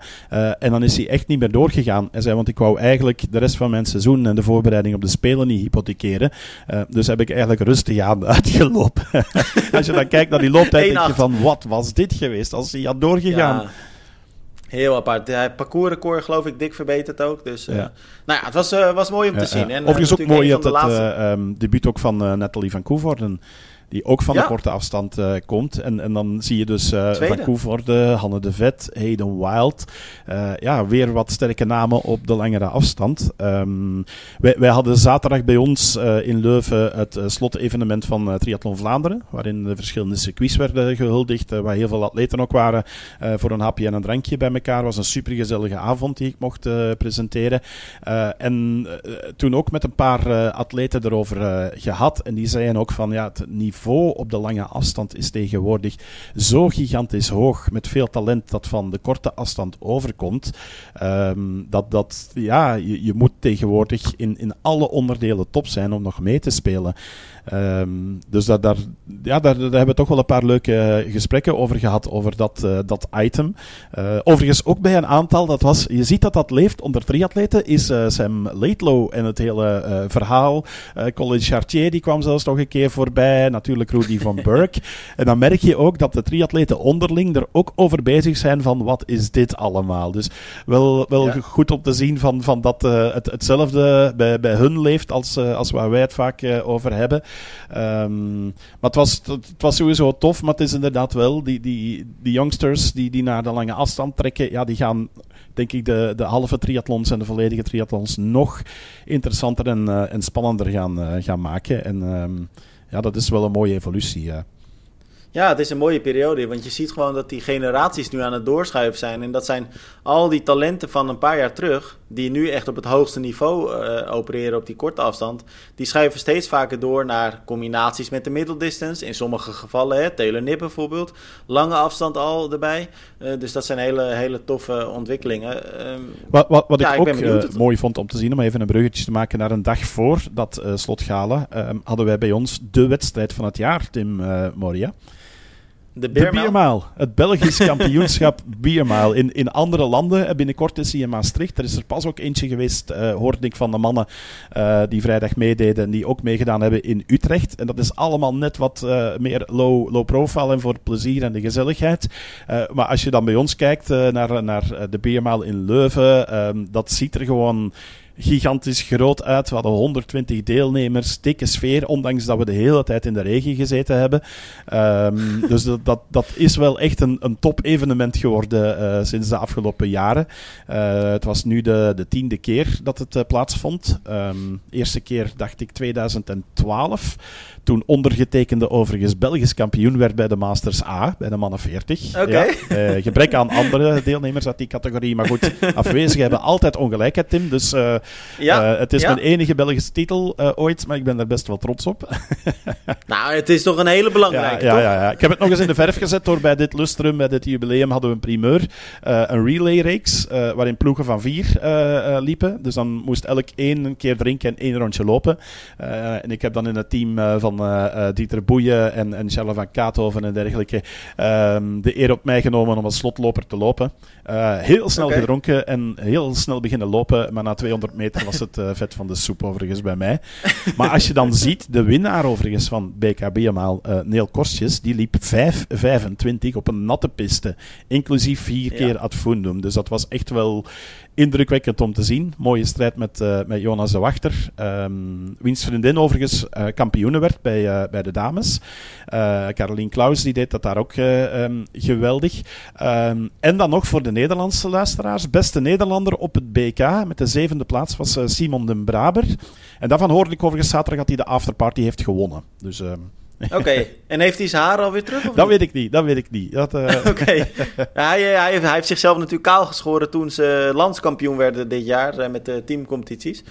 en dan is hij echt niet meer doorgegaan. Hij zei, want ik wou eigenlijk de rest van mijn seizoen... en de voorbereiding op de Spelen niet hypothekeren. dus heb ik eigenlijk rustig aan <laughs> uitgelopen. Als je dan kijkt naar die looptijd, denk je van... Wat was dit geweest als hij had doorgegaan? Heel apart. Hij parcoursrecord geloof ik dik verbeterd ook. Dus uh, nou ja, het was, uh, was mooi om te zien. En, Overigens ook mooi dat het laatste... um, debuut ook van Nathalie van Koevoorden die ook van de korte afstand uh, komt. En, en dan zie je dus uh, Van Koevoorde, Hanne de Vet, Hayden Wild. Uh, ja, weer wat sterke namen op de langere afstand. Um, wij, wij hadden zaterdag bij ons in Leuven het slotevenement van Triathlon Vlaanderen, waarin de verschillende circuits werden gehuldigd, waar heel veel atleten ook waren voor een hapje en een drankje bij elkaar. Het was een supergezellige avond die ik mocht presenteren. en toen ook met een paar atleten erover gehad. En die zeiden ook van ja, het niveau niveau op de lange afstand is tegenwoordig zo gigantisch hoog, met veel talent dat van de korte afstand overkomt, um, dat, dat ja, je, je moet tegenwoordig in, in alle onderdelen top zijn om nog mee te spelen. Um, dus daar, daar, ja, daar, daar, hebben we toch wel een paar leuke gesprekken over gehad, over dat, uh, dat item. Uh, overigens ook bij een aantal, dat was, je ziet dat dat leeft onder triatleten, is uh, Sam Laidlow en het hele verhaal. Colin Chartier, die kwam zelfs nog een keer voorbij, natuurlijk Rudy <laughs> van Burke. en dan merk je ook dat de triatleten onderling er ook over bezig zijn van wat is dit allemaal. Dus wel, wel ja. goed om te zien van, van dat het, hetzelfde bij, bij hun leeft als, als waar wij het vaak over hebben. Um, maar het was, het, was sowieso tof, maar het is inderdaad wel, die, die, die youngsters die, die naar de lange afstand trekken, ja, die gaan denk ik de, de halve triathlons en de volledige triathlons nog interessanter en, en spannender gaan, uh, gaan maken. En um, ja, dat is wel een mooie evolutie. Ja. Ja, het is een mooie periode, want je ziet gewoon dat die generaties nu aan het doorschuiven zijn. En dat zijn al die talenten van een paar jaar terug, die nu echt op het hoogste niveau uh, opereren op die korte afstand, die schuiven steeds vaker door naar combinaties met de middeldistance. In sommige gevallen, hè, Taylor Nip bijvoorbeeld, lange afstand al erbij. Uh, dus dat zijn hele, hele toffe ontwikkelingen. Um, wat wat, wat ja, ik ook uh, mooi vond om te zien, om even een bruggetje te maken naar een dag voor dat slotgalen, ehm, hadden wij bij ons de wedstrijd van het jaar, Tim Moria. De Biermaal. Het Belgisch kampioenschap <laughs> Biermaal. In, in andere landen, binnenkort is hij in Maastricht. Er is er pas ook eentje geweest, uh, hoorde ik van de mannen uh, die vrijdag meededen en die ook meegedaan hebben in Utrecht. En dat is allemaal net wat uh, meer low, low profile en voor plezier en de gezelligheid. maar als je dan bij ons kijkt naar, naar de Biermaal in Leuven, um, dat ziet er gewoon gigantisch groot uit. We hadden 120 deelnemers, dikke sfeer, ondanks dat we de hele tijd in de regen gezeten hebben. Um, <laughs> dus dat, dat, is wel echt een, een top-evenement geworden uh, sinds de afgelopen jaren. Uh, het was nu de, de tiende keer dat het uh, plaatsvond. Um, eerste keer dacht ik 2012 toen ondergetekende overigens Belgisch kampioen werd bij de Masters A, bij de mannen 40. Okay. Ja, uh, gebrek aan andere deelnemers uit die categorie. Maar goed, <laughs> afwezig hebben altijd ongelijkheid, Tim. Dus uh, Ja, het is mijn enige Belgische titel ooit, maar ik ben daar best wel trots op. <laughs> nou, het is toch een hele belangrijke, ja, ja, ja, Ik heb het nog eens in de verf gezet door bij dit lustrum, bij dit jubileum, hadden we een primeur. een relay-reeks, waarin ploegen van vier liepen. Dus dan moest elk één keer drinken en één rondje lopen. en ik heb dan in het team van Dieter Boeien en, en Charles van Kaathoven en dergelijke ehm, de eer op mij genomen om als slotloper te lopen. Uh, heel snel gedronken en heel snel beginnen lopen. Maar na 200 meter was het uh, vet van de soep overigens bij mij. <laughs> maar als je dan ziet, de winnaar overigens van BKB uh, Neel Korstjes, die liep 5,25 op een natte piste. Inclusief vier keer ad fundum. Dus dat was echt wel indrukwekkend om te zien. Mooie strijd met, uh, met Jonas de Wachter. Um, wiens vriendin overigens uh, kampioene werd bij, uh, bij de dames. Caroline Klaus die deed dat daar ook um, geweldig. Um, en dan nog voor de Nederlandse luisteraars. Beste Nederlander op het BK met de zevende plaats was Simon den Braber. En daarvan hoorde ik overigens zaterdag dat hij de afterparty heeft gewonnen. Dus... <laughs> Oké, en heeft hij zijn haar alweer terug? Of dat weet ik niet, dat weet ik niet. Uh... <laughs> Oké, hij, hij, heeft, hij, heeft zichzelf natuurlijk kaal geschoren toen ze landskampioen werden dit jaar uh, met de teamcompetities.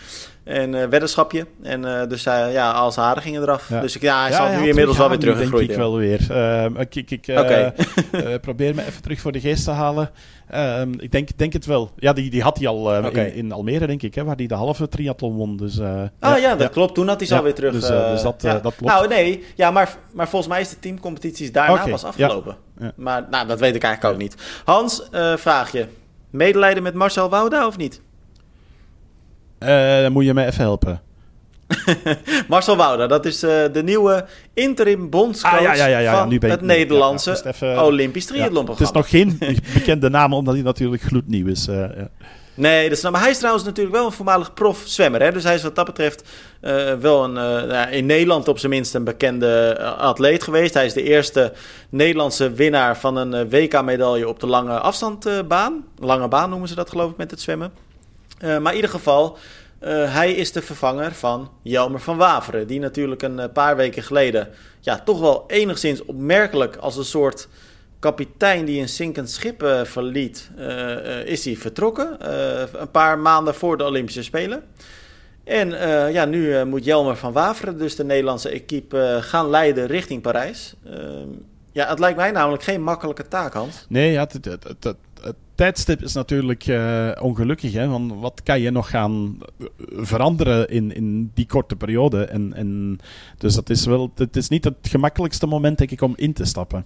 En uh, weddenschapje. En dus ja, al zijn haren gingen eraf. Dus ja, hij zal nu inmiddels wel weer teruggegroeid. denk ik wel weer. Ehm, ik ik okay. <laughs> probeer me even terug voor de geest te halen. Um, ik denk, denk het wel. Ja, die, die had hij al in, in, Almere, denk ik, hè, waar hij de halve triathlon won. Dus, ah ja, dat klopt. Toen had hij ze ja, alweer terug. Dus, dus dat, dat klopt. Nou nee, ja, maar, maar volgens mij is de teamcompetities daarna okay, pas afgelopen. Maar nou, dat weet ik eigenlijk ook niet. Hans, vraag je. Medelijden met Marcel Wouda of niet? Dan moet je mij even helpen. <laughs> Marcel Wouda, dat is uh, de nieuwe interim bondscoach ah, ja, ja, ja, van het Nederlandse even, Olympisch triathlonprogramma. Het is nog geen <laughs> bekende naam, omdat hij natuurlijk gloednieuw is. Uh, nee, dat is, nou, maar hij is trouwens natuurlijk wel een voormalig prof-zwemmer. Hè? Dus hij is wat dat betreft uh, wel een, in Nederland op zijn minst een bekende atleet geweest. Hij is de eerste Nederlandse winnaar van een WK-medaille op de lange afstandbaan. lange baan noemen ze dat geloof ik met het zwemmen. Maar in ieder geval... Uh, hij is de vervanger van Jelmer van Waveren. Die natuurlijk een uh, paar weken geleden ja, toch wel enigszins opmerkelijk als een soort kapitein die een zinkend schip verliet, is hij vertrokken. een paar maanden voor de Olympische Spelen. En ja, nu moet Jelmer van Waveren dus de Nederlandse equipe gaan leiden richting Parijs. Ehm, ja, het lijkt mij namelijk geen makkelijke taak, Hans. Nee, ja, het, het, het tijdstip is natuurlijk uh, ongelukkig. Hè? Want wat kan je nog gaan eh, veranderen in, in die korte periode? En, en, dus dat is wel, het is niet het gemakkelijkste moment, denk ik, om in te stappen.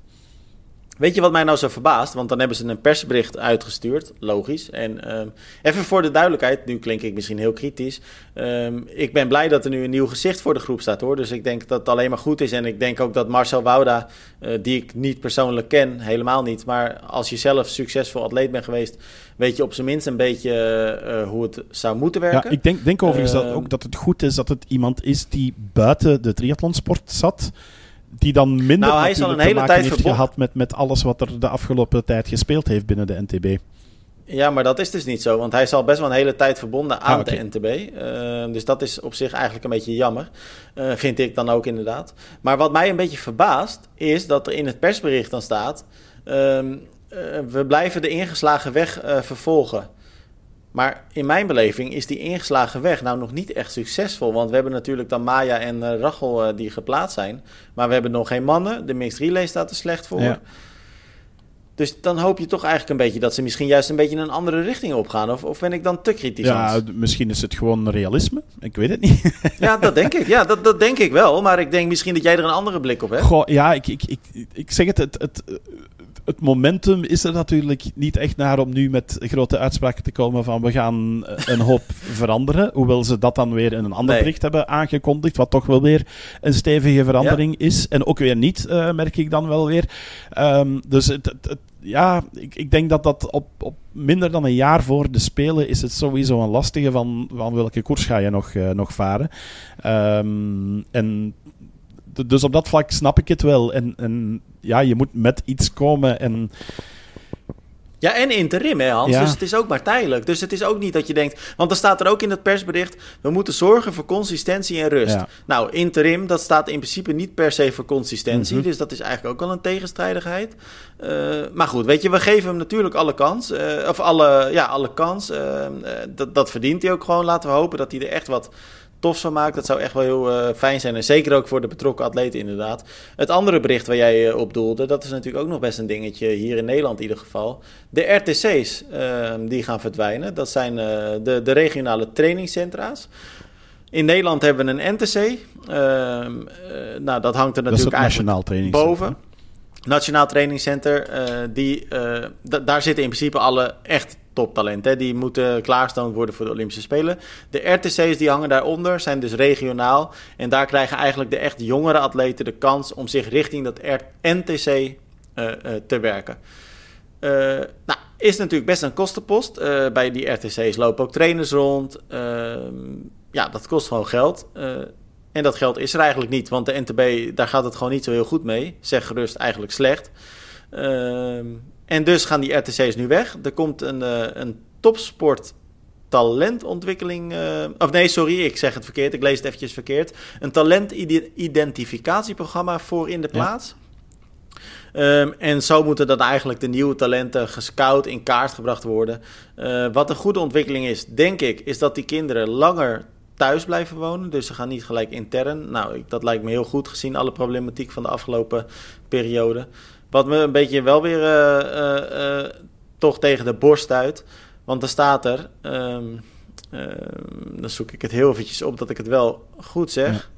Weet je wat mij nou zo verbaast? Want dan hebben ze een persbericht uitgestuurd, logisch. En um, even voor de duidelijkheid, nu klink ik misschien heel kritisch. Um, ik ben blij dat er nu een nieuw gezicht voor de groep staat hoor. Dus ik denk dat het alleen maar goed is. En ik denk ook dat Marcel Wouda, uh, die ik niet persoonlijk ken, helemaal niet. Maar als je zelf succesvol atleet bent geweest, weet je op zijn minst een beetje uh, hoe het zou moeten werken. Ja, ik denk, denk overigens uh, dat ook dat het goed is dat het iemand is die buiten de triathlonsport zat die dan minder nou, hij is al een hele tijd heeft gehad met, met alles wat er de afgelopen tijd gespeeld heeft binnen de NTB. Ja, maar dat is dus niet zo, want hij is al best wel een hele tijd verbonden aan ah, de NTB. Uh, dus dat is op zich eigenlijk een beetje jammer, uh, vind ik dan ook inderdaad. Maar wat mij een beetje verbaast, is dat er in het persbericht dan staat... Uh, we blijven de ingeslagen weg vervolgen. Maar in mijn beleving is die ingeslagen weg nou nog niet echt succesvol. Want we hebben natuurlijk dan Maya en uh, Rachel uh, die geplaatst zijn. Maar we hebben nog geen mannen. De mixed relay staat er slecht voor. Ja. Dus dan hoop je toch eigenlijk een beetje dat ze misschien juist een beetje in een andere richting opgaan. Of, of ben ik dan te kritisch? Ja, misschien is het gewoon realisme. Ik weet het niet. <laughs> ja, dat denk ik. Ja, dat, dat denk ik wel. Maar ik denk misschien dat jij er een andere blik op hebt. Goh, ja, ik, ik, ik, ik zeg het, het, het het momentum is er natuurlijk niet echt naar om nu met grote uitspraken te komen van we gaan eh, een hoop <laughs> veranderen. Hoewel ze dat dan weer in een ander bericht hebben aangekondigd, wat toch wel weer een stevige verandering is. En ook weer niet, uh, merk ik dan wel weer. Um, dus het, het, ja, ik, ik, denk dat dat op, op, minder dan een jaar voor de Spelen is het sowieso een lastige van, van welke koers ga je nog, uh, nog varen. Um, en dus op dat vlak snap ik het wel. En, en ja, je moet met iets komen. En Ja, en interim, hè, Hans. Dus het is ook maar tijdelijk. Dus het is ook niet dat je denkt... Want er staat er ook in het persbericht... we moeten zorgen voor consistentie en rust. Nou, interim, dat staat in principe niet per se voor consistentie. Mhm. Dus dat is eigenlijk ook wel een tegenstrijdigheid. Uh, maar goed, weet je, we geven hem natuurlijk alle kans. Uh, of alle, ja, alle kans. Uh, dat, dat verdient hij ook gewoon. Laten we hopen dat hij er echt wat tofs van maakt. Dat zou echt wel heel uh, fijn zijn. En zeker ook voor de betrokken atleten inderdaad. Het andere bericht waar jij uh, op doelde, dat is natuurlijk ook nog best een dingetje hier in Nederland in ieder geval. De RTC's uh, die gaan verdwijnen. Dat zijn uh, de, de regionale trainingscentra's. In Nederland hebben we een NTC. Ehm, nou, dat hangt er natuurlijk dat nationaal boven. Nationaal Trainingscenter, die, daar zitten in principe alle echt toptalenten. Die moeten klaarstaan worden voor de Olympische Spelen. De RTC's die hangen daaronder zijn dus regionaal. En daar krijgen eigenlijk de echt jongere atleten de kans om zich richting dat NTC uh, uh, te werken. Uh, nou, is natuurlijk best een kostenpost. Bij die RTC's lopen ook trainers rond. Ehm, ja, dat kost gewoon geld. En dat geld is er eigenlijk niet, want de NTB, daar gaat het gewoon niet zo heel goed mee. Zeg gerust, eigenlijk slecht. Ehm, en dus gaan die RTC's nu weg. Er komt een, uh, een topsport talentontwikkeling. Uh, of nee, sorry, ik zeg het verkeerd. Ik lees het eventjes verkeerd. Een talentidentificatieprogramma voor in de plaats. Um, en zo moeten dan eigenlijk de nieuwe talenten gescout, in kaart gebracht worden. Uh, wat een goede ontwikkeling is, denk ik, is dat die kinderen langer thuis blijven wonen. Dus ze gaan niet gelijk intern. Nou, dat lijkt me heel goed gezien alle problematiek van de afgelopen periode. Wat me een beetje wel weer uh, toch tegen de borst uit. Want er staat er. Um, dan zoek ik het heel eventjes op dat ik het wel goed zeg.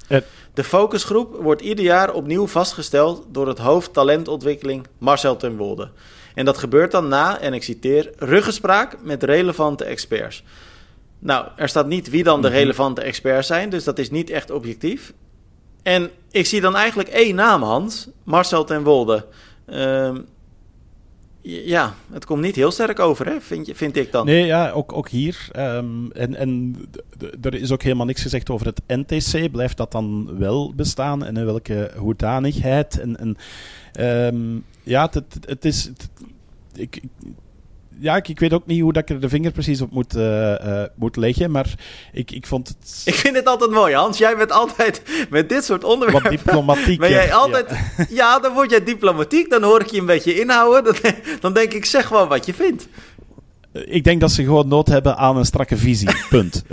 De focusgroep wordt ieder jaar opnieuw vastgesteld door het hoofd talentontwikkeling Marcel ten Wolde. En dat gebeurt dan na, en ik citeer, ruggespraak met relevante experts. Nou, er staat niet wie dan de mhm. relevante experts zijn, dus dat is niet echt objectief. En ik zie dan eigenlijk één naam, Hans, Marcel ten Wolde. Ehm, ja, het komt niet heel sterk over, hè? Vind, je, vind ik dan. Nee, ja, ook, ook hier. Um, en en er is ook helemaal niks gezegd over het NTC. Blijft dat dan wel bestaan en in welke hoedanigheid? En, um, ja, het, het, is. Ik, ja, ik, ik, weet ook niet hoe dat ik er de vinger precies op moet, uh, uh, moet leggen, maar ik, ik vond het... <laughs> Ik vind het altijd mooi, Hans. Jij bent altijd met dit soort onderwerpen... Wat diplomatiek. Ben jij altijd... Ja. <laughs> ja. dan word jij diplomatiek, dan hoor ik je een beetje inhouden. Dan, dan denk ik, zeg wel wat je vindt. Ik denk dat ze gewoon nood hebben aan een strakke visie. Punt. <laughs>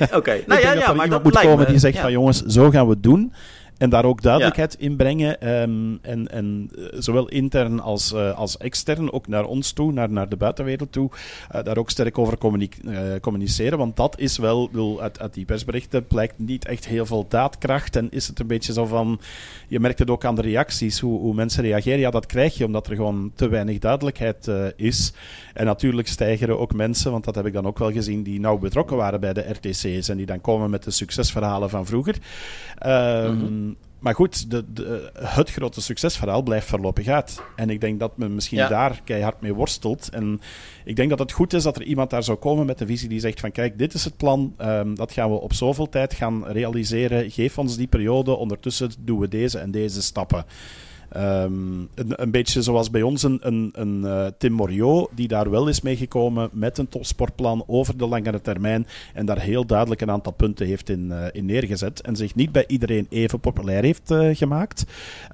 Oké, okay. nou ja, ja, maar dat moet komen me, die zegt van jongens, zo gaan we het doen. En daar ook duidelijkheid in brengen. Ehm, en, en eh, zowel intern als, uh, als extern, ook naar ons toe, naar, naar de buitenwereld toe, uh, daar ook sterk over communiceren. Want dat is wel, wil, uit, uit die persberichten blijkt niet echt heel veel daadkracht. En is het een beetje zo van, je merkt het ook aan de reacties, hoe, hoe mensen reageren. Ja, dat krijg je omdat er gewoon te weinig duidelijkheid is. En natuurlijk stijgen er ook mensen, want dat heb ik dan ook wel gezien, die nauw betrokken waren bij de RTC's en die dan komen met de succesverhalen van vroeger. Um, maar goed, de, de, het grote succesverhaal blijft voorlopig uit. En ik denk dat men misschien daar keihard mee worstelt. En ik denk dat het goed is dat er iemand daar zou komen met een visie die zegt van kijk, dit is het plan, um, dat gaan we op zoveel tijd gaan realiseren. Geef ons die periode, ondertussen doen we deze en deze stappen. Um, een, beetje zoals bij ons een, een, uh, Tim Moriot, die daar wel is meegekomen met een topsportplan over de langere termijn en daar heel duidelijk een aantal punten heeft in, in neergezet en zich niet bij iedereen even populair heeft uh, gemaakt.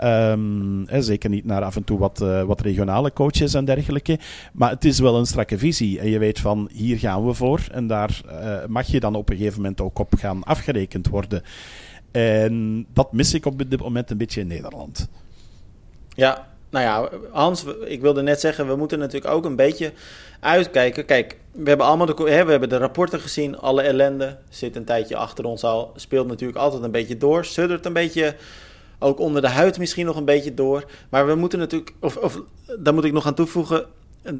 Um, hè, zeker niet naar af en toe wat, wat regionale coaches en dergelijke. Maar het is wel een strakke visie en je weet van hier gaan we voor en daar mag je dan op een gegeven moment ook op gaan afgerekend worden. En dat mis ik op dit moment een beetje in Nederland. Ja, nou ja, Hans, ik wilde net zeggen, we moeten natuurlijk ook een beetje uitkijken. Kijk, we hebben allemaal de, hè, we hebben de rapporten gezien, alle ellende zit een tijdje achter ons al. Speelt natuurlijk altijd een beetje door, suddert een beetje, ook onder de huid misschien nog een beetje door. Maar we moeten natuurlijk, of, of daar moet ik nog aan toevoegen,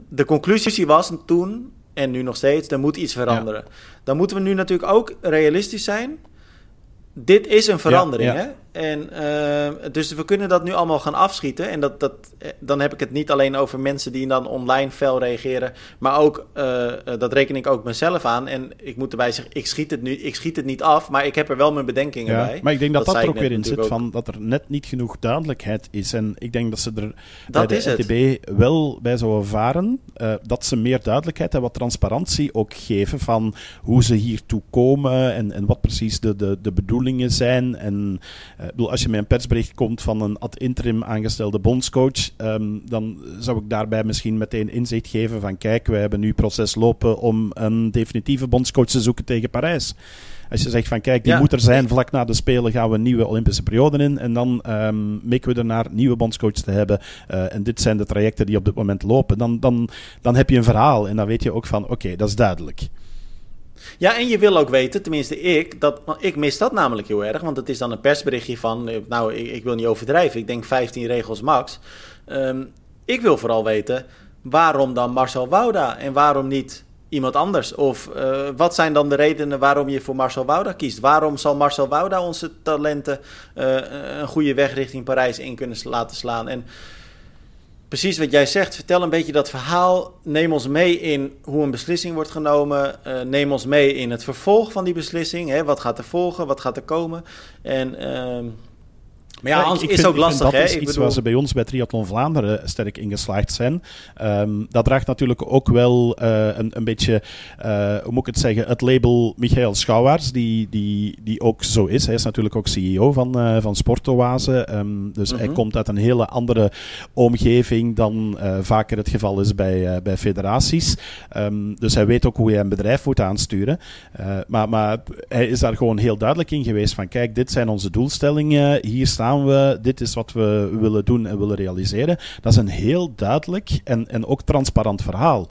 de conclusie was toen en nu nog steeds, er moet iets veranderen. Dan moeten we nu natuurlijk ook realistisch zijn. Dit is een verandering, hè? En, uh, dus we kunnen dat nu allemaal gaan afschieten. En dat, dat, eh, dan heb ik het niet alleen over mensen die dan online fel reageren. Maar ook, uh, dat reken ik ook mezelf aan. En ik moet erbij zeggen, ik schiet het, nu, ik schiet het niet af. Maar ik heb er wel mijn bedenkingen ja, bij. Maar ik denk dat dat, er ook weer in zit. Van, dat er net niet genoeg duidelijkheid is. En ik denk dat ze er dat bij de NTB wel bij zouden varen. Uh, dat ze meer duidelijkheid en wat transparantie ook geven. Van hoe ze hiertoe komen. En, en wat precies de, de, de bedoelingen zijn. En bedoel, als je met een persbericht komt van een ad interim aangestelde bondscoach, um, dan zou ik daarbij misschien meteen inzicht geven van kijk, wij hebben nu proces lopen om een definitieve bondscoach te zoeken tegen Parijs. Als je zegt van kijk, die ja. moet er zijn, vlak na de Spelen gaan we een nieuwe Olympische periode in. En dan um, mikken we er naar nieuwe bondscoach te hebben. Uh, en dit zijn de trajecten die op dit moment lopen. Dan, dan, dan heb je een verhaal en dan weet je ook van oké, okay, dat is duidelijk. Ja, en je wil ook weten, tenminste ik, dat, ik mis dat namelijk heel erg. Want het is dan een persberichtje van, nou, ik, ik wil niet overdrijven, ik denk 15 regels max. Um, ik wil vooral weten, waarom dan Marcel Wouda en waarom niet iemand anders? Of uh, wat zijn dan de redenen waarom je voor Marcel Wouda kiest? Waarom zal Marcel Wouda onze talenten uh, een goede weg richting Parijs in kunnen laten slaan? En precies wat jij zegt. Vertel een beetje dat verhaal. Neem ons mee in hoe een beslissing wordt genomen. Uh, neem ons mee in het vervolg van die beslissing. Hè? Wat gaat er volgen? Wat gaat er komen? En uh, maar ja, Hans, ik, is vind, ook lastig. dat hè? is ik iets bedoel... waar ze bij ons bij Triathlon Vlaanderen sterk ingeslaagd zijn. Um, dat draagt natuurlijk ook wel uh, een, een beetje, uh, hoe moet ik het zeggen, het label Michael Schouwaerts, die, die, die ook zo is. Hij is natuurlijk ook CEO van, uh, van Sportoase. Um, dus hij komt uit een hele andere omgeving dan vaker het geval is bij, bij federaties. Um, dus hij weet ook hoe je een bedrijf moet aansturen. maar, maar hij is daar gewoon heel duidelijk in geweest van kijk, dit zijn onze doelstellingen, hier staan we, dit is wat we willen doen en willen realiseren. Dat is een heel duidelijk en, en ook transparant verhaal.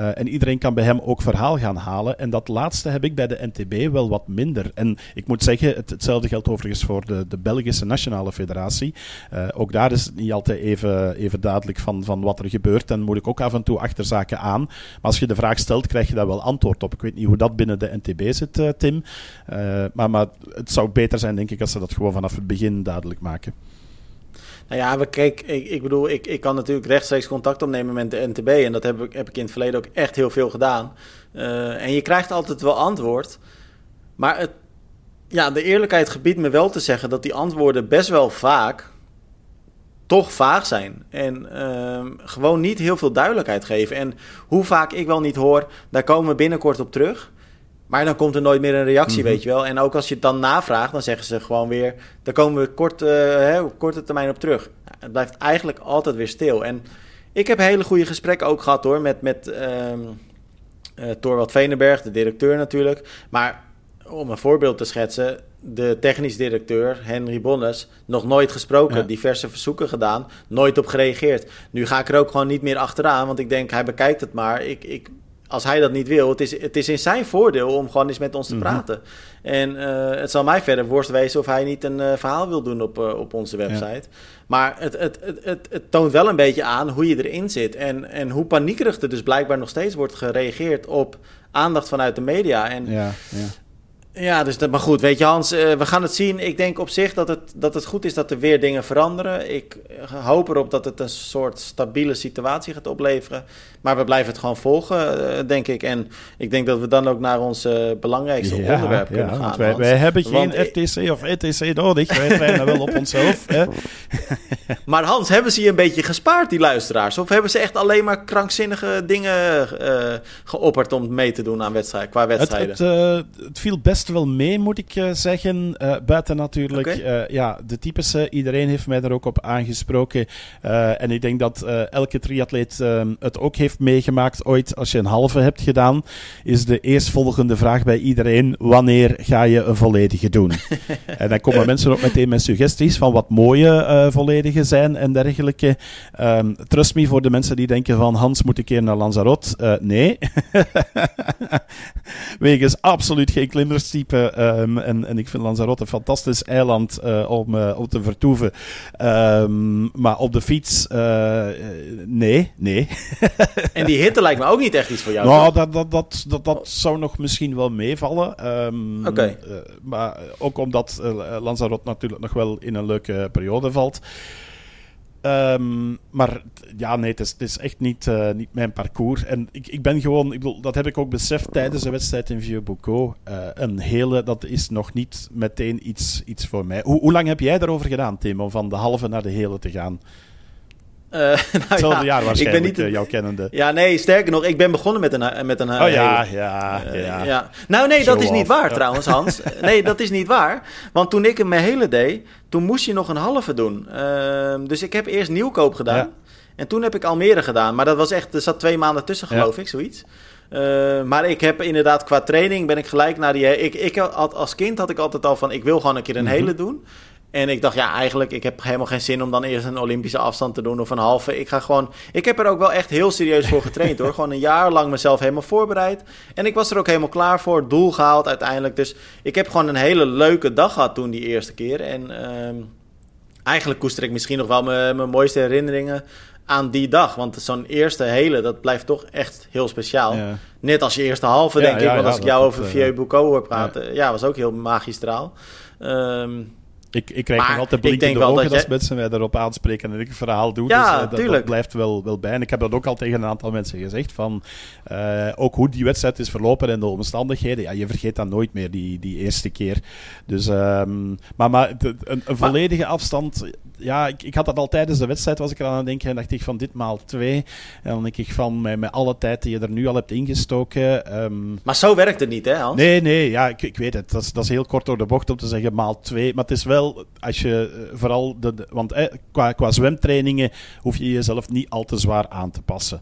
Uh, en iedereen kan bij hem ook verhaal gaan halen. En dat laatste heb ik bij de NTB wel wat minder. En ik moet zeggen, het, hetzelfde geldt overigens voor de, de Belgische Nationale Federatie. Uh, ook daar is het niet altijd even, even duidelijk van, van wat er gebeurt. En moet ik ook af en toe achter zaken aan. Maar als je de vraag stelt, krijg je daar wel antwoord op. Ik weet niet hoe dat binnen de NTB zit, uh, Tim. maar, maar het zou beter zijn, denk ik, als ze dat gewoon vanaf het begin duidelijk maken. Nou ja, we kijk, ik, ik bedoel, ik, ik kan natuurlijk rechtstreeks contact opnemen met de NTB. En dat heb ik, heb ik in het verleden ook echt heel veel gedaan. Uh, en je krijgt altijd wel antwoord. Maar het, ja, de eerlijkheid gebiedt me wel te zeggen dat die antwoorden best wel vaak toch vaag zijn. En uh, gewoon niet heel veel duidelijkheid geven. En hoe vaak ik wel niet hoor, daar komen we binnenkort op terug. Maar dan komt er nooit meer een reactie, mm -hmm. weet je wel. En ook als je het dan navraagt, dan zeggen ze gewoon weer... daar komen we kort, uh, hè, op korte termijn op terug. Nou, het blijft eigenlijk altijd weer stil. En ik heb hele goede gesprekken ook gehad hoor... met, met uh, uh, Torwald Venenberg, de directeur natuurlijk. Maar om een voorbeeld te schetsen... de technisch directeur, Henry Bonnes... nog nooit gesproken, ja. diverse verzoeken gedaan... nooit op gereageerd. Nu ga ik er ook gewoon niet meer achteraan... want ik denk, hij bekijkt het maar. Ik... ik als hij dat niet wil, het is, het is in zijn voordeel om gewoon eens met ons te mm -hmm. praten. En uh, het zal mij verder worst wezen of hij niet een uh, verhaal wil doen op, uh, op onze website. Ja. Maar het, het, het, het, het toont wel een beetje aan hoe je erin zit. En, en hoe paniekerig er dus blijkbaar nog steeds wordt gereageerd op aandacht vanuit de media. En ja, ja. Dus dat, maar goed, weet je Hans, uh, we gaan het zien. Ik denk op zich dat het, dat het goed is dat er weer dingen veranderen. Ik hoop erop dat het een soort stabiele situatie gaat opleveren. Maar we blijven het gewoon volgen, uh, denk ik. En ik denk dat we dan ook naar ons uh, belangrijkste ja, onderwerp ja, kunnen gaan. Wij, wij, hebben geen want, FTC of ETC nodig. Wij trainen wel op onszelf. Hè? <laughs> maar Hans, hebben ze je een beetje gespaard, die luisteraars? Of hebben ze echt alleen maar krankzinnige dingen geopperd om mee te doen aan wedstrijd, qua wedstrijden? Het, het, het viel best best wel mee, moet ik uh, zeggen. Uh, buiten natuurlijk okay. uh, ja, de typische. Iedereen heeft mij daar ook op aangesproken. en ik denk dat elke triatleet het ook heeft meegemaakt ooit. Als je een halve hebt gedaan, is de eerstvolgende vraag bij iedereen: wanneer ga je een volledige doen? <laughs> en dan komen mensen ook meteen met suggesties van wat mooie volledige zijn en dergelijke. Um, trust me voor de mensen die denken van Hans moet een keer naar Lanzarote. nee. <laughs> Wegens absoluut geen klimmers principe. Ehm, en, en ik vind Lanzarote een fantastisch eiland uh, om, uh, om te vertoeven. Um, maar op de fiets, uh, nee, nee. <laughs> en die hitte lijkt me ook niet echt iets voor jou. Nou, dat, dat, dat, dat, dat zou nog misschien wel meevallen. Um, Oké. maar ook omdat Lanzarote natuurlijk nog wel in een leuke periode valt. Um, maar ja, nee, het is, echt niet, uh, niet mijn parcours. En ik, ik ben gewoon, ik bedoel, dat heb ik ook beseft tijdens de wedstrijd in Vieux-Boucau. Uh, een hele, dat is nog niet meteen iets, iets voor mij. Hoe, hoe lang heb jij daarover gedaan, Tim, om van de halve naar de hele te gaan? Uh, <laughs> nou Hetzelfde ja, jaar waarschijnlijk, ik ben niet, jouw kennende. Ja, nee, sterker nog, ik ben begonnen met een met een Oh ja, ja, ja. ja. Nou nee, dat is niet waar trouwens, Hans. <laughs> nee, dat is niet waar. Want toen ik hem mijn hele deed, toen moest je nog een halve doen. Uh, dus ik heb eerst nieuwkoop gedaan. Ja. En toen heb ik Almere gedaan. Maar dat was echt, er zat twee maanden tussen, geloof ik, zoiets. Uh, maar ik heb inderdaad qua training ben ik gelijk naar die. Ik, ik had, als kind had ik altijd al van ik wil gewoon een keer een mhm. hele doen. En ik dacht, ja, eigenlijk, ik heb helemaal geen zin om dan eerst een Olympische afstand te doen of een halve. Ik ga gewoon. Ik heb er ook wel echt heel serieus voor getraind hoor. Gewoon een jaar lang mezelf helemaal voorbereid. En ik was er ook helemaal klaar voor. Doel gehaald uiteindelijk. Dus ik heb gewoon een hele leuke dag gehad toen die eerste keer. En uh, eigenlijk koester ik misschien nog wel mijn, mijn mooiste herinneringen aan die dag. Want zo'n eerste hele, dat blijft toch echt heel speciaal. Net als je eerste halve, denk ik. Want als ik jou over Vieux Boucault hoor praten, ja. was ook heel magistraal. Um, ik, ik krijg nog altijd blik in de ogen als mensen mij daarop aanspreken en ik een verhaal doe. Ja, dus uh, dat, blijft wel, wel bij. En ik heb dat ook al tegen een aantal mensen gezegd. Van, uh, ook hoe die wedstrijd is verlopen en de omstandigheden. Ja, je vergeet dat nooit meer, die, die eerste keer. Dus, um, maar, maar een, een volledige afstand ja, ik, ik had dat al tijdens de wedstrijd, was ik er aan het denken. En dacht ik van dit maal twee. En dan denk ik van met, met alle tijd die je er nu al hebt ingestoken. Um... Maar zo werkt het niet, hè Hans? Nee, nee, ja, ik, ik weet het. Dat is, dat is heel kort door de bocht om te zeggen maal twee. Maar het is wel, als je eh, vooral, want eh, qua, qua zwemtrainingen hoef je jezelf niet al te zwaar aan te passen.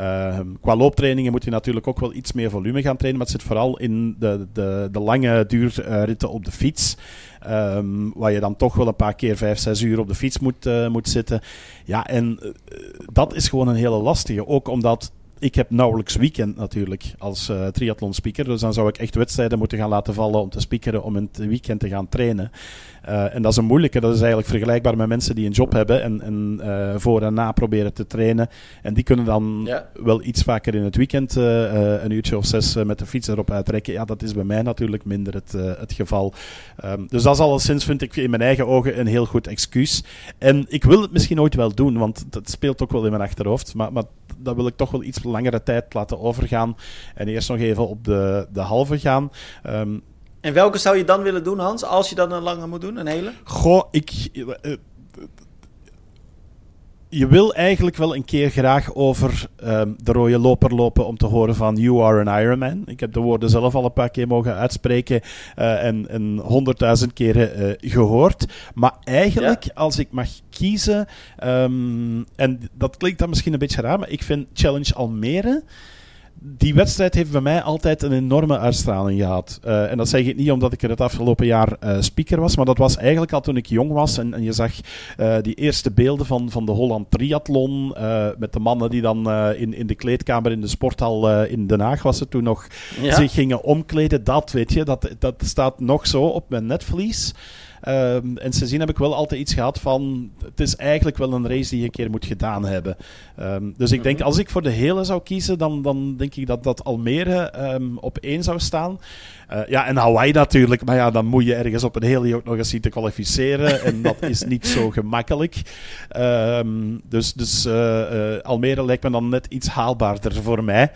Uh, qua looptrainingen moet je natuurlijk ook wel iets meer volume gaan trainen, maar het zit vooral in de, de, de lange duurritten op de fiets. Um, waar je dan toch wel een paar keer vijf, zes uur op de fiets moet, uh, moet zitten. Ja, en dat is gewoon een hele lastige. Ook omdat ik heb nauwelijks weekend natuurlijk als uh, triathlon speaker. Dus dan zou ik echt wedstrijden moeten gaan laten vallen om te speakeren om in het weekend te gaan trainen. Uh, en dat is een moeilijke. Dat is eigenlijk vergelijkbaar met mensen die een job hebben en, en uh, voor en na proberen te trainen. En die kunnen dan ja. wel iets vaker in het weekend een uurtje of zes met de fiets erop uitrekken. Ja, dat is bij mij natuurlijk minder het, het geval. Um, dus dat is alleszins, vind ik in mijn eigen ogen, een heel goed excuus. En ik wil het misschien ooit wel doen, want dat speelt ook wel in mijn achterhoofd. Maar, maar dat wil ik toch wel iets langere tijd laten overgaan. En eerst nog even op de, de halve gaan. Um, en welke zou je dan willen doen, Hans, als je dan een lange moet doen, een hele? Goh, ik... Uh, je wil eigenlijk wel een keer graag over um, de rode loper lopen om te horen van You are an Ironman. Ik heb de woorden zelf al een paar keer mogen uitspreken uh, en honderdduizend keren uh, gehoord. Maar eigenlijk, ja. als ik mag kiezen, um, en dat klinkt dan misschien een beetje raar, maar ik vind Challenge Almere die wedstrijd heeft bij mij altijd een enorme uitstraling gehad. Uh, en dat zeg ik niet omdat ik er het afgelopen jaar uh, speaker was, maar dat was eigenlijk al toen ik jong was. En, en je zag uh, die eerste beelden van, van de Holland Triathlon. met de mannen die dan in, in de kleedkamer in de sporthal in Den Haag was het toen nog. Ja. zich gingen omkleden. Dat weet je, dat, dat staat nog zo op mijn netvlies. Um, en sindsdien heb ik wel altijd iets gehad van... Het is eigenlijk wel een race die je een keer moet gedaan hebben. Um, dus ik denk, mhm. als ik voor de hele zou kiezen, dan, dan denk ik dat, dat Almere um, op één zou staan. Uh, ja, en Hawaii natuurlijk. Maar ja, dan moet je ergens op een hele ook nog eens zien te kwalificeren. <laughs> en dat is niet zo gemakkelijk. Um, dus dus uh, uh, Almere lijkt me dan net iets haalbaarder voor mij.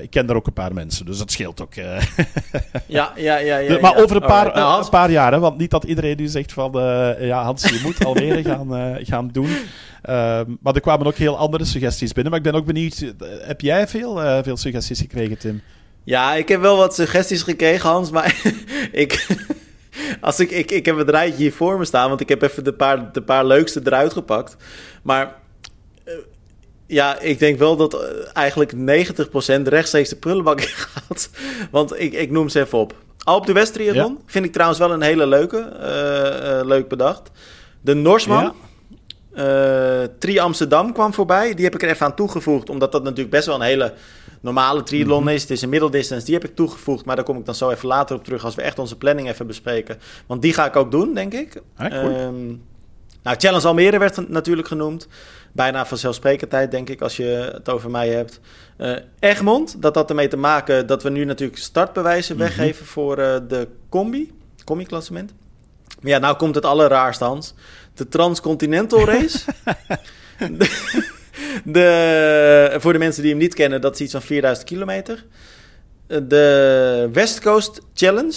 ik ken daar ook een paar mensen, dus dat scheelt ook. <laughs> ja, ja, ja, ja. maar over een paar, nou, een paar jaar, hè, want niet dat iedereen nu zegt van... ja, Hans, je moet Almere <laughs> gaan, gaan doen. Um, maar er kwamen ook heel andere suggesties binnen. Maar ik ben ook benieuwd, heb jij veel, veel suggesties gekregen, Tim? Ja, ik heb wel wat suggesties gekregen, Hans, maar <laughs> ik, als ik, ik, ik heb het rijtje hier voor me staan, want ik heb even de paar, de paar leukste eruit gepakt. Maar uh, ja, ik denk wel dat uh, eigenlijk 90% rechtstreeks de prullenbak <laughs> gaat. Want ik, ik noem ze even op. Alp de West Triathlon ja. vind ik trouwens wel een hele leuke, uh, leuk bedacht. De Norsman. Ja. Tri Amsterdam kwam voorbij. Die heb ik er even aan toegevoegd, omdat dat natuurlijk best wel een hele normale triathlon mhm. is. Het is een middeldistance, die heb ik toegevoegd. Maar daar kom ik dan zo even later op terug als we echt onze planning even bespreken. Want die ga ik ook doen, denk ik. Ah, um, nou, Challenge Almere werd natuurlijk genoemd. Bijna vanzelfsprekendheid, denk ik, als je het over mij hebt. Uh, Egmond, dat had ermee te maken dat we nu natuurlijk startbewijzen mhm. weggeven voor uh, de combi, combi-klassement. Maar ja, nou komt het allerraarste, Hans. De Transcontinental Race. <laughs> <laughs> de, voor de mensen die hem niet kennen, dat is iets van 4000 kilometer. De West Coast Challenge.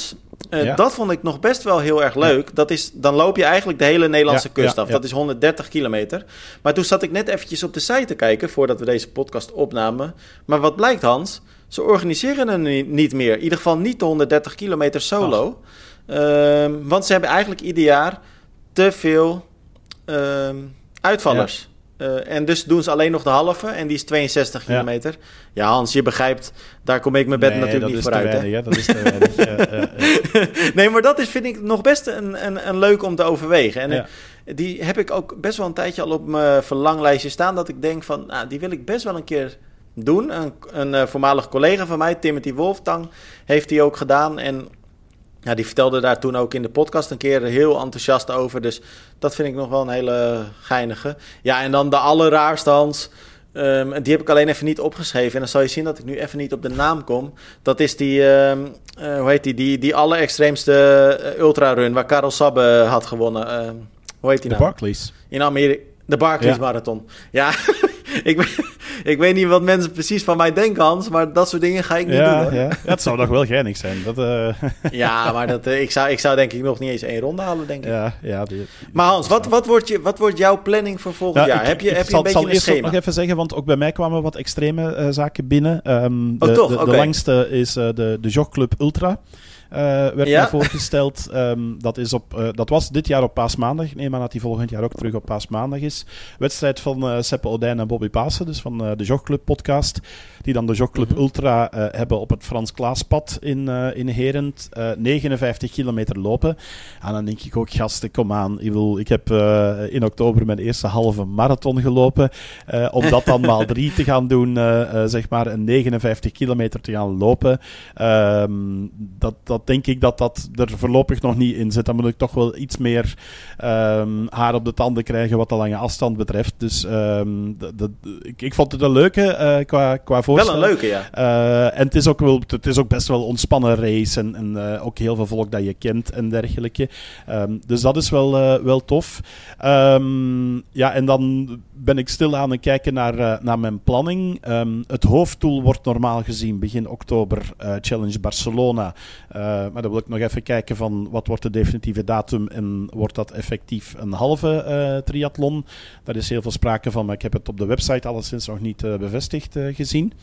Uh, Dat vond ik nog best wel heel erg leuk. Dat is, dan loop je eigenlijk de hele Nederlandse kust af. Dat is 130 kilometer. Maar toen zat ik net eventjes op de site te kijken... voordat we deze podcast opnamen. Maar wat blijkt, Hans? Ze organiseren het niet meer. In ieder geval niet de 130 kilometer solo. Ehm, want ze hebben eigenlijk ieder jaar te veel ehm, uitvallers. Uh, en dus doen ze alleen nog de halve en die is 62 kilometer. Ja, Hans, je begrijpt, daar kom ik mijn bed natuurlijk niet vooruit. Weinig, hè? Dat is te weinig. <laughs> nee, maar dat is, vind ik nog best een, een, een leuk om te overwegen. En die heb ik ook best wel een tijdje al op mijn verlanglijstje staan. Dat ik denk van, nou, die wil ik best wel een keer doen. Een, een uh, voormalig collega van mij, Timothy Wolftang, heeft die ook gedaan. En ja, die vertelde daar toen ook in de podcast een keer heel enthousiast over. Dus dat vind ik nog wel een hele geinige. Ja, en dan de allerraarste Hans. Um, die heb ik alleen even niet opgeschreven. En dan zal je zien dat ik nu even niet op de naam kom. Dat is die, um, uh, hoe heet die, die, die allerextreemste uh, ultrarun waar Karel Sabbe had gewonnen. Uh, hoe heet die nou? De Barclays. In Amerika. De Barclays Marathon. Ja, <laughs> ik, ik weet niet wat mensen precies van mij denken, Hans, maar dat soort dingen ga ik niet doen. Ja, ja, het zou nog wel geinig zijn. Dat, uh... <laughs> ja, maar dat, uh, ik, zou, ik zou denk ik nog niet eens één ronde halen, denk ik. Ja, ja, die, maar Hans, wat, wat, wordt je, wat wordt jouw planning voor volgend jaar? Ik, heb je, heb je een beetje zal een schema? nog even zeggen, want ook bij mij kwamen wat extreme uh, zaken binnen. Um, de, oh, toch? De, de, okay. de langste is de, de Jogclub Ultra. Uh, werd ja. voorgesteld. Um, dat, is op, uh, dat was dit jaar op paasmaandag. Neem aan dat die volgend jaar ook terug op paasmaandag is. Wedstrijd van uh, Seppe Odijn en Bobby Pasen, dus van de Jogclub podcast. Die dan de Jogclub mm -hmm. Ultra hebben op het Frans Klaaspad in, in Herent. 59 kilometer lopen. En dan denk ik ook, gasten, kom aan. Ik, wil, ik heb in oktober mijn eerste halve marathon gelopen. om dat dan maal drie te gaan doen, zeg maar, een 59 kilometer te gaan lopen. Um, dat, dat denk ik dat dat er voorlopig nog niet in zit. Dan moet ik toch wel iets meer um, haar op de tanden krijgen wat de lange afstand betreft. Dus de, de, ik, ik, vond het een leuke uh, qua, qua Wel een leuke, ja. Uh, en het is, ook wel, het is ook best wel een ontspannen race en, en uh, ook heel veel volk dat je kent en dergelijke. Um, dus dat is wel, wel tof. ja, en dan ben ik stil aan het kijken naar, naar mijn planning. het hoofddoel wordt normaal gezien begin oktober Challenge Barcelona. Maar dan wil ik nog even kijken van wat wordt de definitieve datum en wordt dat effectief een halve uh, triathlon. Daar is heel veel sprake van, maar ik heb het op de website alleszins nog niet uh, bevestigd gezien.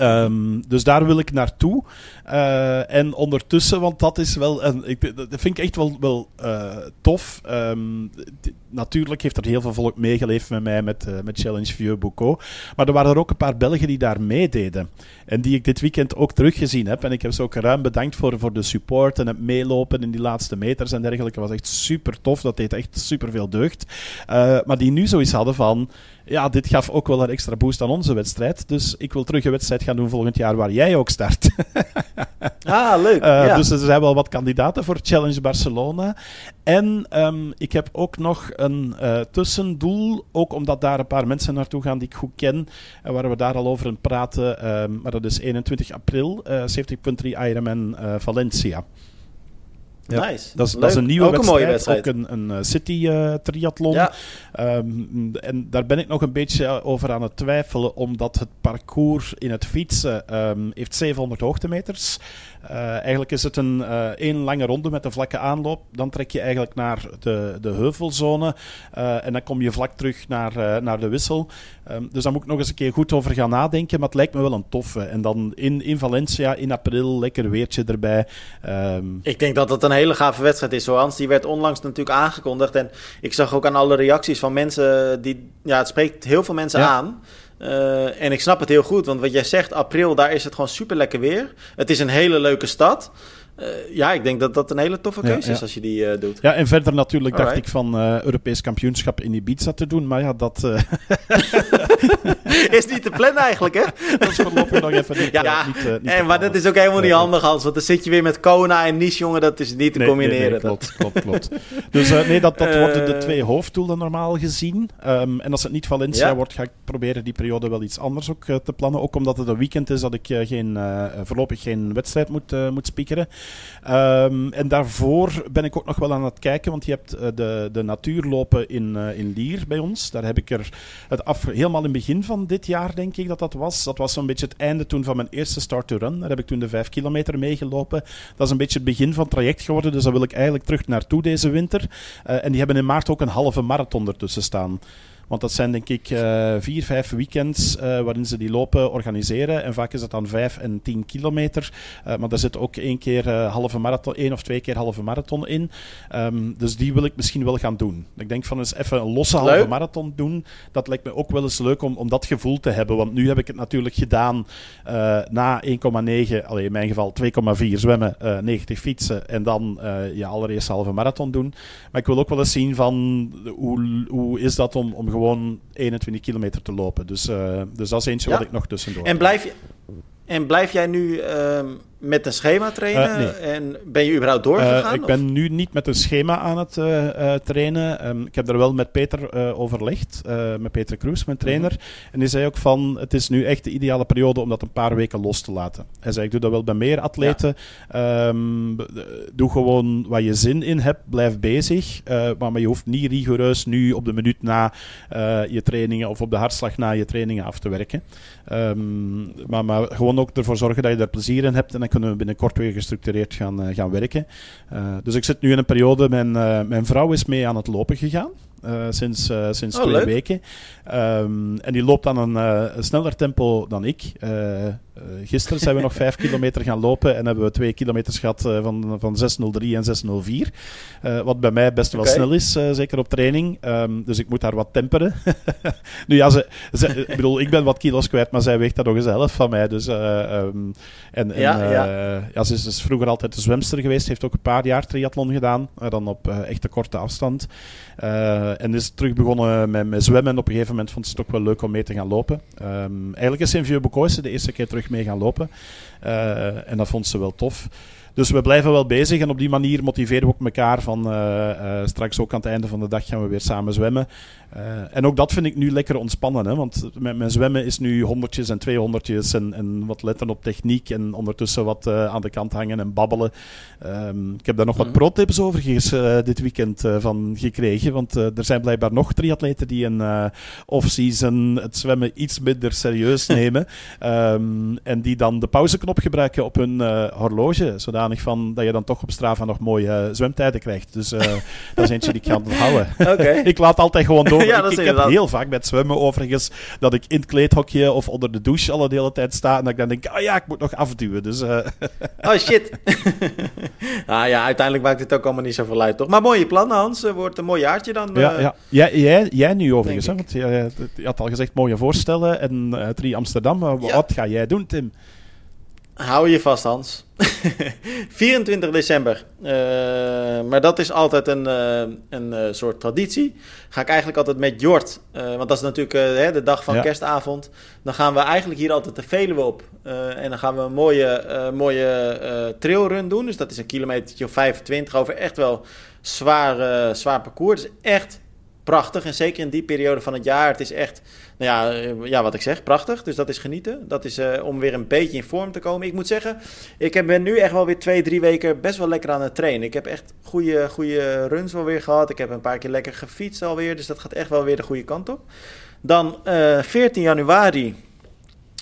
Um, dus daar wil ik naartoe. Uh, en ondertussen, want dat is wel. Een, ik, dat vind ik echt wel, wel uh, tof. Um, natuurlijk heeft er heel veel volk meegeleefd met mij met, uh, met Challenge Vieux Boucault. Maar er waren er ook een paar Belgen die daar meededen. En die ik dit weekend ook teruggezien heb. En ik heb ze ook ruim bedankt voor, voor de support en het meelopen in die laatste meters en dergelijke. Dat was echt super tof. Dat deed echt super veel deugd. maar die nu zoiets hadden van ja, dit gaf ook wel een extra boost aan onze wedstrijd. Dus ik wil terug een wedstrijd gaan doen volgend jaar waar jij ook start. <laughs> ah, leuk. Uh, ja. Dus er zijn wel wat kandidaten voor Challenge Barcelona. En um, ik heb ook nog een uh, tussendoel, ook omdat daar een paar mensen naartoe gaan die ik goed ken. En waar we daar al over praten. Um, maar dat is 21 april, uh, 70.3 Ironman Valencia. Ja, nice. Dat is, dat is, een nieuwe ook wedstrijd, een mooie wedstrijd. Ook een, een uh, city uh, triathlon. Ja. Um, en daar ben ik nog een beetje over aan het twijfelen, omdat het parcours in het fietsen um, heeft 700 hoogtemeters. Uh, eigenlijk is het een één lange ronde met een vlakke aanloop. Dan trek je eigenlijk naar de, de heuvelzone en dan kom je vlak terug naar, naar de wissel. Um, dus daar moet ik nog eens een keer goed over gaan nadenken, maar het lijkt me wel een toffe. En dan in, in Valencia in april, lekker weertje erbij. ik denk dat dat een hele gave wedstrijd is, Hans. Die werd onlangs natuurlijk aangekondigd. En ik zag ook aan alle reacties van mensen die... Ja, het spreekt heel veel mensen aan. Uh, en ik snap het heel goed, want wat jij zegt, april, daar is het gewoon super lekker weer. Het is een hele leuke stad. Uh, ja, ik denk dat dat een hele toffe keuze is als je die uh, doet. Ja, en verder natuurlijk dacht ik van uh, Europees kampioenschap in Ibiza te doen, maar ja, dat... <laughs> is niet te plannen eigenlijk, hè? dat is voorlopig nog even niet, ja, niet, niet en, Maar dat is ook helemaal niet handig, Hans, want dan zit je weer met Kona en Nice, jongen, dat is niet te combineren. Nee, nee, klopt, klopt, klopt. Dus nee, dat, dat worden de twee hoofddoelen normaal gezien. Um, en als het niet Valencia wordt, ga ik proberen die periode wel iets anders ook te plannen. Ook omdat het een weekend is dat ik geen, voorlopig geen wedstrijd moet, moet spiekeren. Um, en daarvoor ben ik ook nog wel aan het kijken, want je hebt uh, de, de natuurlopen in, uh, in Lier bij ons. Daar heb ik er het af, helemaal in het begin van dit jaar, denk ik dat dat was. Dat was zo'n beetje het einde toen van mijn eerste start to run. Daar heb ik toen de vijf kilometer meegelopen. Dat is een beetje het begin van het traject geworden, dus daar wil ik eigenlijk terug naartoe deze winter. Uh, en die hebben in maart ook een halve marathon ertussen staan. Want dat zijn denk ik uh, vier, vijf weekends uh, waarin ze die lopen organiseren. En vaak is het dan vijf en tien kilometer. Uh, maar daar zit ook één keer halve marathon, één of twee keer halve marathon in. Um, dus die wil ik misschien wel gaan doen. Ik denk van eens even een losse halve marathon doen. Dat lijkt me ook wel eens leuk om, om dat gevoel te hebben. Want nu heb ik het natuurlijk gedaan na 1,9, in mijn geval 2,4 zwemmen, 90 fietsen. En dan je allereerst halve marathon doen. Maar ik wil ook wel eens zien van hoe, hoe is dat om, om gewoon gewoon 21 kilometer te lopen. Dus, uh, dus dat is eentje wat ik nog tussendoor. En blijf, je, en blijf jij nu uh, met een schema trainen? Uh, nee. En ben je überhaupt doorgegaan? ik ben nu niet met een schema aan het trainen. Um, ik heb er wel met Peter overlegd, met Peter Kroes, mijn trainer. -hmm. En die zei ook van, het is nu echt de ideale periode om dat een paar weken los te laten. Hij zei, ik doe dat wel bij meer atleten. Ja. Um, doe gewoon waar je zin in hebt, blijf bezig. maar, maar je hoeft niet rigoureus nu op de minuut na je trainingen of op de hartslag na je trainingen af te werken. Um, maar, maar gewoon ook ervoor zorgen dat je er plezier in hebt. En kunnen we binnenkort weer gestructureerd gaan, uh, gaan werken. Uh, dus ik zit nu in een periode, mijn, uh, mijn vrouw is mee aan het lopen gegaan. Uh, sinds, uh, sinds oh, twee leuk. weken. Um, en die loopt aan een, uh, een sneller tempo dan ik. Gisteren zijn we nog vijf kilometer gaan lopen en hebben we twee kilometers gehad van, van 6.03 en 6.04. wat bij mij best wel okay. snel is, zeker op training. Um, dus ik moet haar wat temperen. <laughs> nu ja, ze, ze, ik bedoel, ik ben wat kilo's kwijt, maar zij weegt dat nog eens elf van mij. Dus, um, en, en ja, ja. ja, ze is dus vroeger altijd de zwemster geweest. Heeft ook een paar jaar triathlon gedaan. dan op echte korte afstand. Uh, en is terug begonnen met, met, zwemmen. En op een gegeven moment vond ze het ook wel leuk om mee te gaan lopen. Um, eigenlijk is Sint-Vieux Bekoise de eerste keer terug mee gaan lopen. Uh, en dat vond ze wel tof. Dus we blijven wel bezig en op die manier motiveren we ook elkaar van uh, uh, straks ook aan het einde van de dag gaan we weer samen zwemmen. Uh, en ook dat vind ik nu lekker ontspannen, hè, want met mijn zwemmen is nu honderdjes en tweehonderdjes en, en wat letten op techniek en ondertussen wat aan de kant hangen en babbelen. Um, ik heb daar nog wat pro-tips overigens dit weekend van gekregen, want er zijn blijkbaar nog triatleten die een off-season het zwemmen iets minder serieus <laughs> nemen um, en die dan de pauzeknop gebruiken op hun horloge, van dat je dan toch op Strava nog mooie uh, zwemtijden krijgt. Dus uh, <laughs> dat is eentje die ik ga onthouden. Okay. <laughs> ik laat altijd gewoon door. <laughs> ja, ik, ik heb heel vaak met zwemmen overigens dat ik in het kleedhokje of onder de douche alle de hele tijd sta en dat ik dan denk, ah ja, ik moet nog afduwen. Dus, uh... oh shit. ah ja, uiteindelijk maakt het ook allemaal niet zoveel uit, toch? Maar mooie plannen, Hans. wordt een mooi jaartje dan. Ja, ja. Jij, jij, jij nu overigens, hè? want je, je, had al gezegd mooie voorstellen en uh, Tri Amsterdam. Ja. Wat ga jij doen, Tim? Hou je vast, Hans. <laughs> 24 december. Uh, maar dat is altijd een, uh, een uh, soort traditie. Ga ik eigenlijk altijd met Jort. want dat is natuurlijk de dag van ja. kerstavond. Dan gaan we eigenlijk hier altijd de Veluwe op. en dan gaan we een mooie, mooie trailrun doen. Dus dat is een kilometer of 25 over echt wel zwaar, zwaar parcours. Is echt prachtig. En zeker in die periode van het jaar. Het is echt, nou ja, eh, ja wat ik zeg, prachtig. Dus dat is genieten. Dat is uh, om weer een beetje in vorm te komen. Ik moet zeggen, ik ben nu echt wel weer twee, drie weken best wel lekker aan het trainen. Ik heb echt goede, goede runs wel weer gehad. Ik heb een paar keer lekker gefietst alweer. Dus dat gaat echt wel weer de goede kant op. Dan uh, eh, 14 januari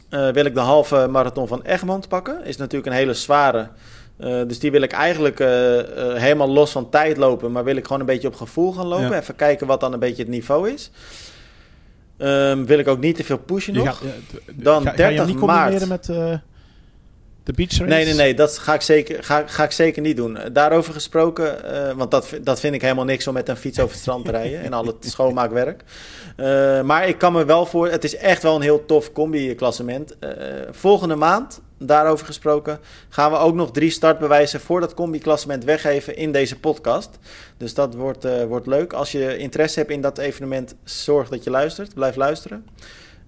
wil ik de halve marathon van Egmond pakken. Is natuurlijk een hele zware uh, dus die wil ik eigenlijk uh, uh, helemaal los van tijd lopen, maar wil ik gewoon een beetje op gevoel gaan lopen. Ja. Even kijken wat dan een beetje het niveau is. Um, wil ik ook niet te veel pushen nog. Ga, dan ga, 30 ga je niet maart. met de beach race? Nee, nee, nee, dat ga ik zeker, ga, ga ik zeker niet doen. Daarover gesproken, want dat, dat vind ik helemaal niks om met een fiets over het strand te rijden en al het <laughs> schoonmaakwerk. maar ik kan me wel voor, het is echt wel een heel tof combi-klassement. volgende maand daarover gesproken, gaan we ook nog drie startbewijzen voor dat combi-klassement weggeven in deze podcast. Dus dat wordt, wordt leuk. Als je interesse hebt in dat evenement, zorg dat je luistert. Blijf luisteren.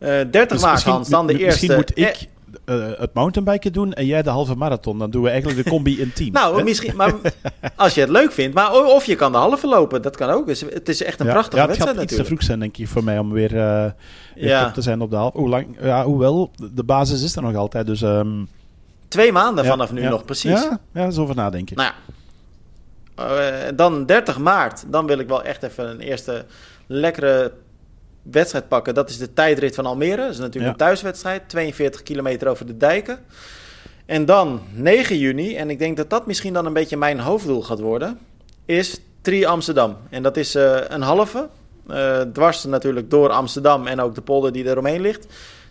Uh, eh, 30 dus maart, Hans, dan de eerste. Misschien moet ik uh, het mountainbiken doen en jij de halve marathon. Dan doen we eigenlijk de combi in team. <laughs> nou, misschien, maar als je het leuk vindt. Maar of je kan de halve lopen, dat kan ook. Dus het is echt een prachtige ja, wedstrijd natuurlijk. Het gaat iets te vroeg zijn, denk ik, voor mij om weer, uh, weer te zijn op de halve. Hoe lang? Ja, hoewel, de basis is er nog altijd, dus... Um, Twee maanden vanaf nu nog, precies. Ja, ja, zo over nadenken. Nou ja. Uh, dan 30 maart, dan wil ik wel echt even een eerste lekkere wedstrijd pakken. Dat is de tijdrit van Almere. Dat is natuurlijk een thuiswedstrijd. 42 kilometer over de dijken. En dan 9 juni, en ik denk dat dat misschien dan een beetje mijn hoofddoel gaat worden, is Tri Amsterdam. En dat is uh, een halve. Uh, dwars natuurlijk door Amsterdam en ook de polder die eromheen ligt.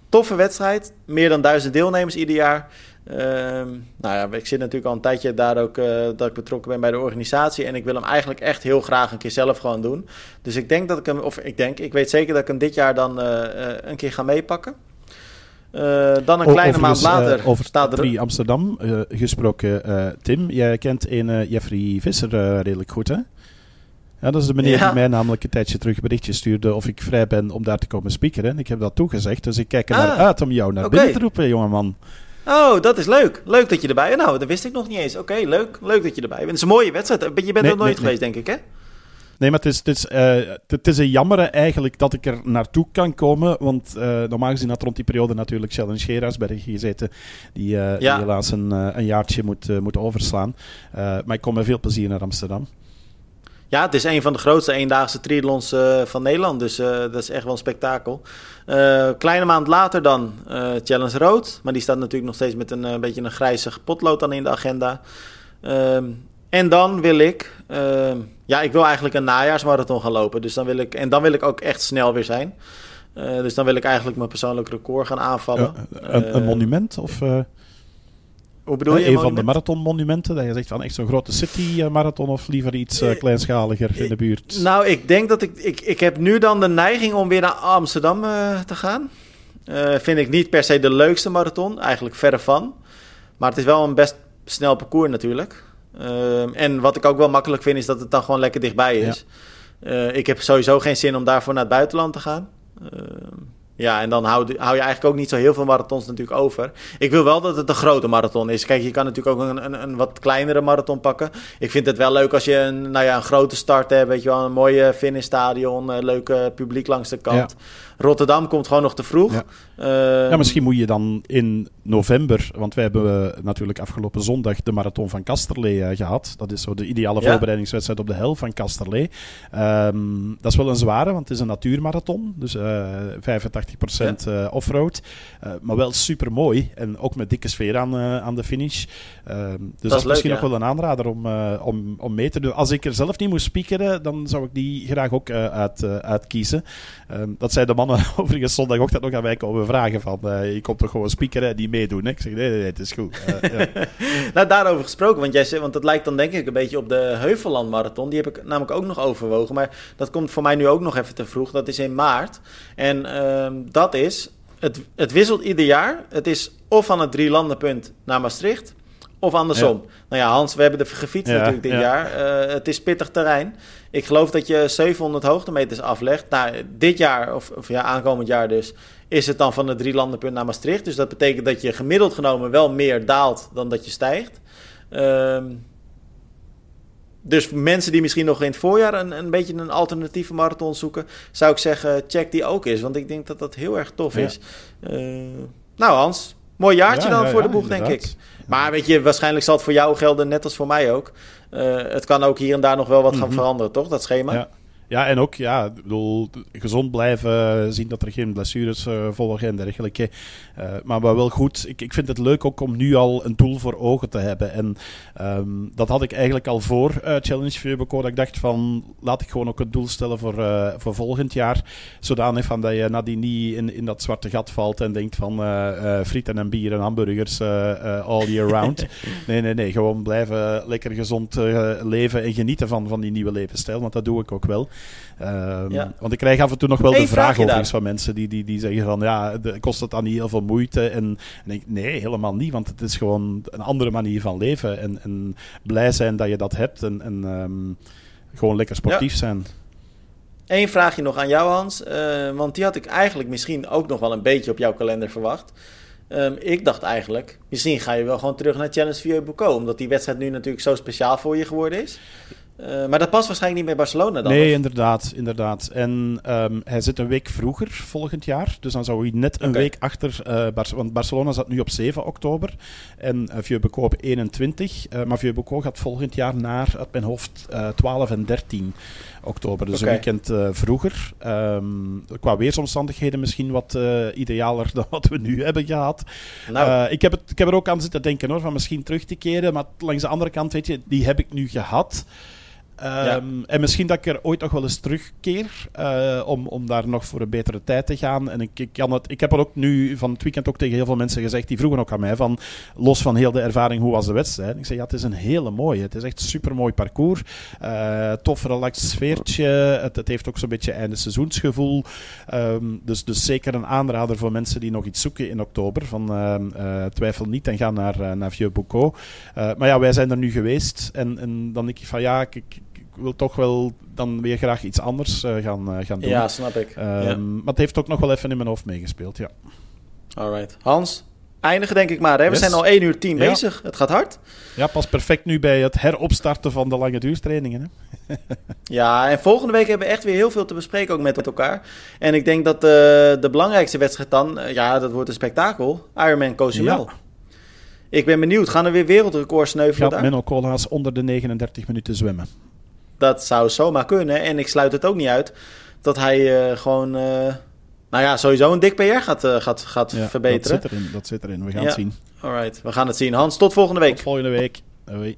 Toffe wedstrijd. Meer dan duizend deelnemers ieder jaar. Ehm, nou ja, ik zit natuurlijk al een tijdje daar ook uh, dat ik betrokken ben bij de organisatie. En ik wil hem eigenlijk echt heel graag een keer zelf gewoon doen. Dus ik denk dat ik hem, of ik denk, ik weet zeker dat ik hem dit jaar dan uh, een keer ga meepakken. dan een kleine maand later over staat er... Amsterdam gesproken. Tim, jij kent een Jeffrey Visser redelijk goed, hè? Ja, dat is de meneer die mij namelijk een tijdje terug een berichtje stuurde of ik vrij ben om daar te komen speakeren. Ik heb dat toegezegd, dus ik kijk er naar ah, uit om jou naar binnen te roepen, jongeman. Oh, dat is leuk. Leuk dat je erbij bent. Nou, dat wist ik nog niet eens. Oké, leuk. Leuk dat je erbij bent. Het is een mooie wedstrijd. Je bent er nooit geweest, denk ik, hè? Nee, maar het is, het, is, uh, het is een jammer eigenlijk dat ik er naartoe kan komen. Want uh, normaal gezien had rond die periode natuurlijk Challenge Gerardsberg gezeten. Die, uh, ja. die helaas een, een jaartje moet, moet overslaan. maar ik kom met veel plezier naar Amsterdam. Ja, het is een van de grootste eendaagse triathlons uh, van Nederland. Dus uh, dat is echt wel een spektakel. Uh, kleine maand later dan Challenge Rood. Maar die staat natuurlijk nog steeds met een, een beetje een grijzig potlood dan in de agenda. Ehm, en dan wil ik... Ehm, ja, ik wil eigenlijk een najaarsmarathon gaan lopen. Dus dan wil ik, en dan wil ik ook echt snel weer zijn. dus dan wil ik eigenlijk mijn persoonlijk record gaan aanvallen. een, een monument of... Hoe bedoel je? Een van de marathonmonumenten, dat je zegt van echt zo'n grote city-marathon of liever iets uh, kleinschaliger in de buurt? Nou, ik denk dat ik, ik... Ik heb nu dan de neiging om weer naar Amsterdam uh, te gaan. Uh, vind ik niet per se de leukste marathon, eigenlijk verre van. Maar het is wel een best snel parcours natuurlijk. en wat ik ook wel makkelijk vind, is dat het dan gewoon lekker dichtbij is. Ja. ik heb sowieso geen zin om daarvoor naar het buitenland te gaan. Ja, en dan hou, hou je eigenlijk ook niet zo heel veel marathons natuurlijk over. Ik wil wel dat het een grote marathon is. Kijk, je kan natuurlijk ook een, een, een wat kleinere marathon pakken. Ik vind het wel leuk als je een, nou ja, een grote start hebt. Weet je wel, een mooie finishstadion, een leuke publiek langs de kant. Rotterdam komt gewoon nog te vroeg. Ja. ja, misschien moet je dan in november, want wij hebben natuurlijk afgelopen zondag de marathon van Kasterlee gehad. Dat is zo de ideale voorbereidingswedstrijd op de hel van Kasterlee. Um, dat is wel een zware, want het is een natuurmarathon. Dus uh, 85% uh, offroad. Uh, maar wel super mooi. En ook met dikke sfeer aan, uh, aan de finish. Um, dus dat, is, misschien nog wel een aanrader om, om, om mee te doen. Als ik er zelf niet moest speakeren, dan zou ik die graag ook uit, uitkiezen. Um, dat zei de mannen <laughs> overigens zondagochtend nog aan mij komen vragen van... je komt toch gewoon speakeren die meedoen? Ik zeg, nee, nee, nee, het is goed. ja. <laughs> nou, daarover gesproken, want, jij, want dat lijkt dan denk ik een beetje op de Heuvelland Marathon. Die heb ik namelijk ook nog overwogen. Maar dat komt voor mij nu ook nog even te vroeg. Dat is in maart. En uh, dat is... Het, het wisselt ieder jaar. Het is of van het drie landenpunt naar Maastricht... Of andersom. Nou ja, Hans, we hebben er gefietst natuurlijk dit jaar. Uh, het is pittig terrein. Ik geloof dat je 700 hoogtemeters aflegt. Nou, dit jaar, of, of ja, aankomend jaar dus, is het dan van het drie landenpunt naar Maastricht. Dus dat betekent dat je gemiddeld genomen wel meer daalt dan dat je stijgt. Um, dus mensen die misschien nog in het voorjaar een, een beetje een alternatieve marathon zoeken, zou ik zeggen, check die ook eens. Want ik denk dat dat heel erg tof is. Uh, nou, Hans, mooi jaartje dan voor de boeg, denk ik. Maar weet je, waarschijnlijk zal het voor jou gelden, net als voor mij ook. Uh, het kan ook hier en daar nog wel wat gaan mhm. veranderen, toch? Dat schema. Ja. En ook ja, ik bedoel, gezond blijven, zien dat er geen blessures uh, volgen en dergelijke. Uh, maar wel goed, ik, ik vind het leuk ook om nu al een doel voor ogen te hebben. En um, dat had ik eigenlijk al voor uh, Challenge Feubeco, dat ik dacht van, laat ik gewoon ook een doel stellen voor, voor volgend jaar. Zodanig van dat je nadien niet in, in dat zwarte gat valt en denkt van frieten en bier en hamburgers all year round. <laughs> nee, nee, nee, gewoon blijven lekker gezond leven en genieten van, van die nieuwe levensstijl, want dat doe ik ook wel. Um, Want ik krijg af en toe nog wel de vraag over van mensen die, die, die zeggen van ja, de, kost het dan niet heel veel moeite? En, en ik, nee, helemaal niet, want het is gewoon een andere manier van leven en, en blij zijn dat je dat hebt en, en um, gewoon lekker sportief ja. zijn. Eén vraagje nog aan jou, Hans. Uh, want die had ik eigenlijk misschien ook nog wel een beetje op jouw kalender verwacht. Um, ik dacht eigenlijk, misschien ga je wel gewoon terug naar Challenge Vieux Boucault. Omdat die wedstrijd nu natuurlijk zo speciaal voor je geworden is. Uh, maar dat past waarschijnlijk niet bij Barcelona dan? Nee, inderdaad, inderdaad. En um, hij zit een week vroeger volgend jaar. Dus dan zou hij net een okay. week achter... Uh, Bar want Barcelona zat nu op 7 oktober. En uh, Vieux op 21. maar Vieux gaat volgend jaar naar, uit mijn hoofd, 12 en 13 oktober. Dus okay. een weekend vroeger. Um, qua weersomstandigheden misschien wat idealer <laughs> dan wat we nu hebben gehad. Nou. ik, heb het, ik heb er ook aan zitten denken hoor, van misschien terug te keren. Maar langs de andere kant, weet je, die heb ik nu gehad. Um, En misschien dat ik er ooit nog wel eens terugkeer uh, om, om daar nog voor een betere tijd te gaan. En ik, ik, kan het, ik heb er ook nu van het weekend ook tegen heel veel mensen gezegd, die vroegen ook aan mij van, los van heel de ervaring, hoe was de wedstrijd? Ik zeg, ja, het is een hele mooie. Het is echt een supermooi parcours. Uh, tof, relaxed sfeertje. Het, het heeft ook zo'n beetje einde seizoensgevoel. Um, dus, dus zeker een aanrader voor mensen die nog iets zoeken in oktober. Van, uh, twijfel niet en ga naar, naar Vieux Boucault. maar ja, wij zijn er nu geweest. En, en dan denk ik van, ja, ik wil toch wel dan weer graag iets anders uh, gaan, uh, gaan doen. Ja, snap ik. Um, ja. Maar het heeft ook nog wel even in mijn hoofd meegespeeld, ja. Alright. Hans, eindigen denk ik maar. Hè? We yes. zijn al 1 uur 10 ja. bezig. Het gaat hard. Ja, pas perfect nu bij het heropstarten van de lange duurstrainingen. Hè? <laughs> ja, en volgende week hebben we echt weer heel veel te bespreken ook met elkaar. En ik denk dat uh, de belangrijkste wedstrijd dan, ja, dat wordt een spektakel. Ironman Cozumel. Ja. Ik ben benieuwd. Gaan er weer wereldrecords sneuvelen Gaat Menno Koolhaas onder de 39 minuten zwemmen? Dat zou zomaar kunnen. En ik sluit het ook niet uit dat hij uh, gewoon, uh, nou ja, sowieso een dik PR gaat, uh, gaat, gaat ja, verbeteren. Dat zit erin, dat zit erin. We gaan ja. het zien. Alright, we gaan het zien. Hans, tot volgende week. Tot volgende week. Hoi.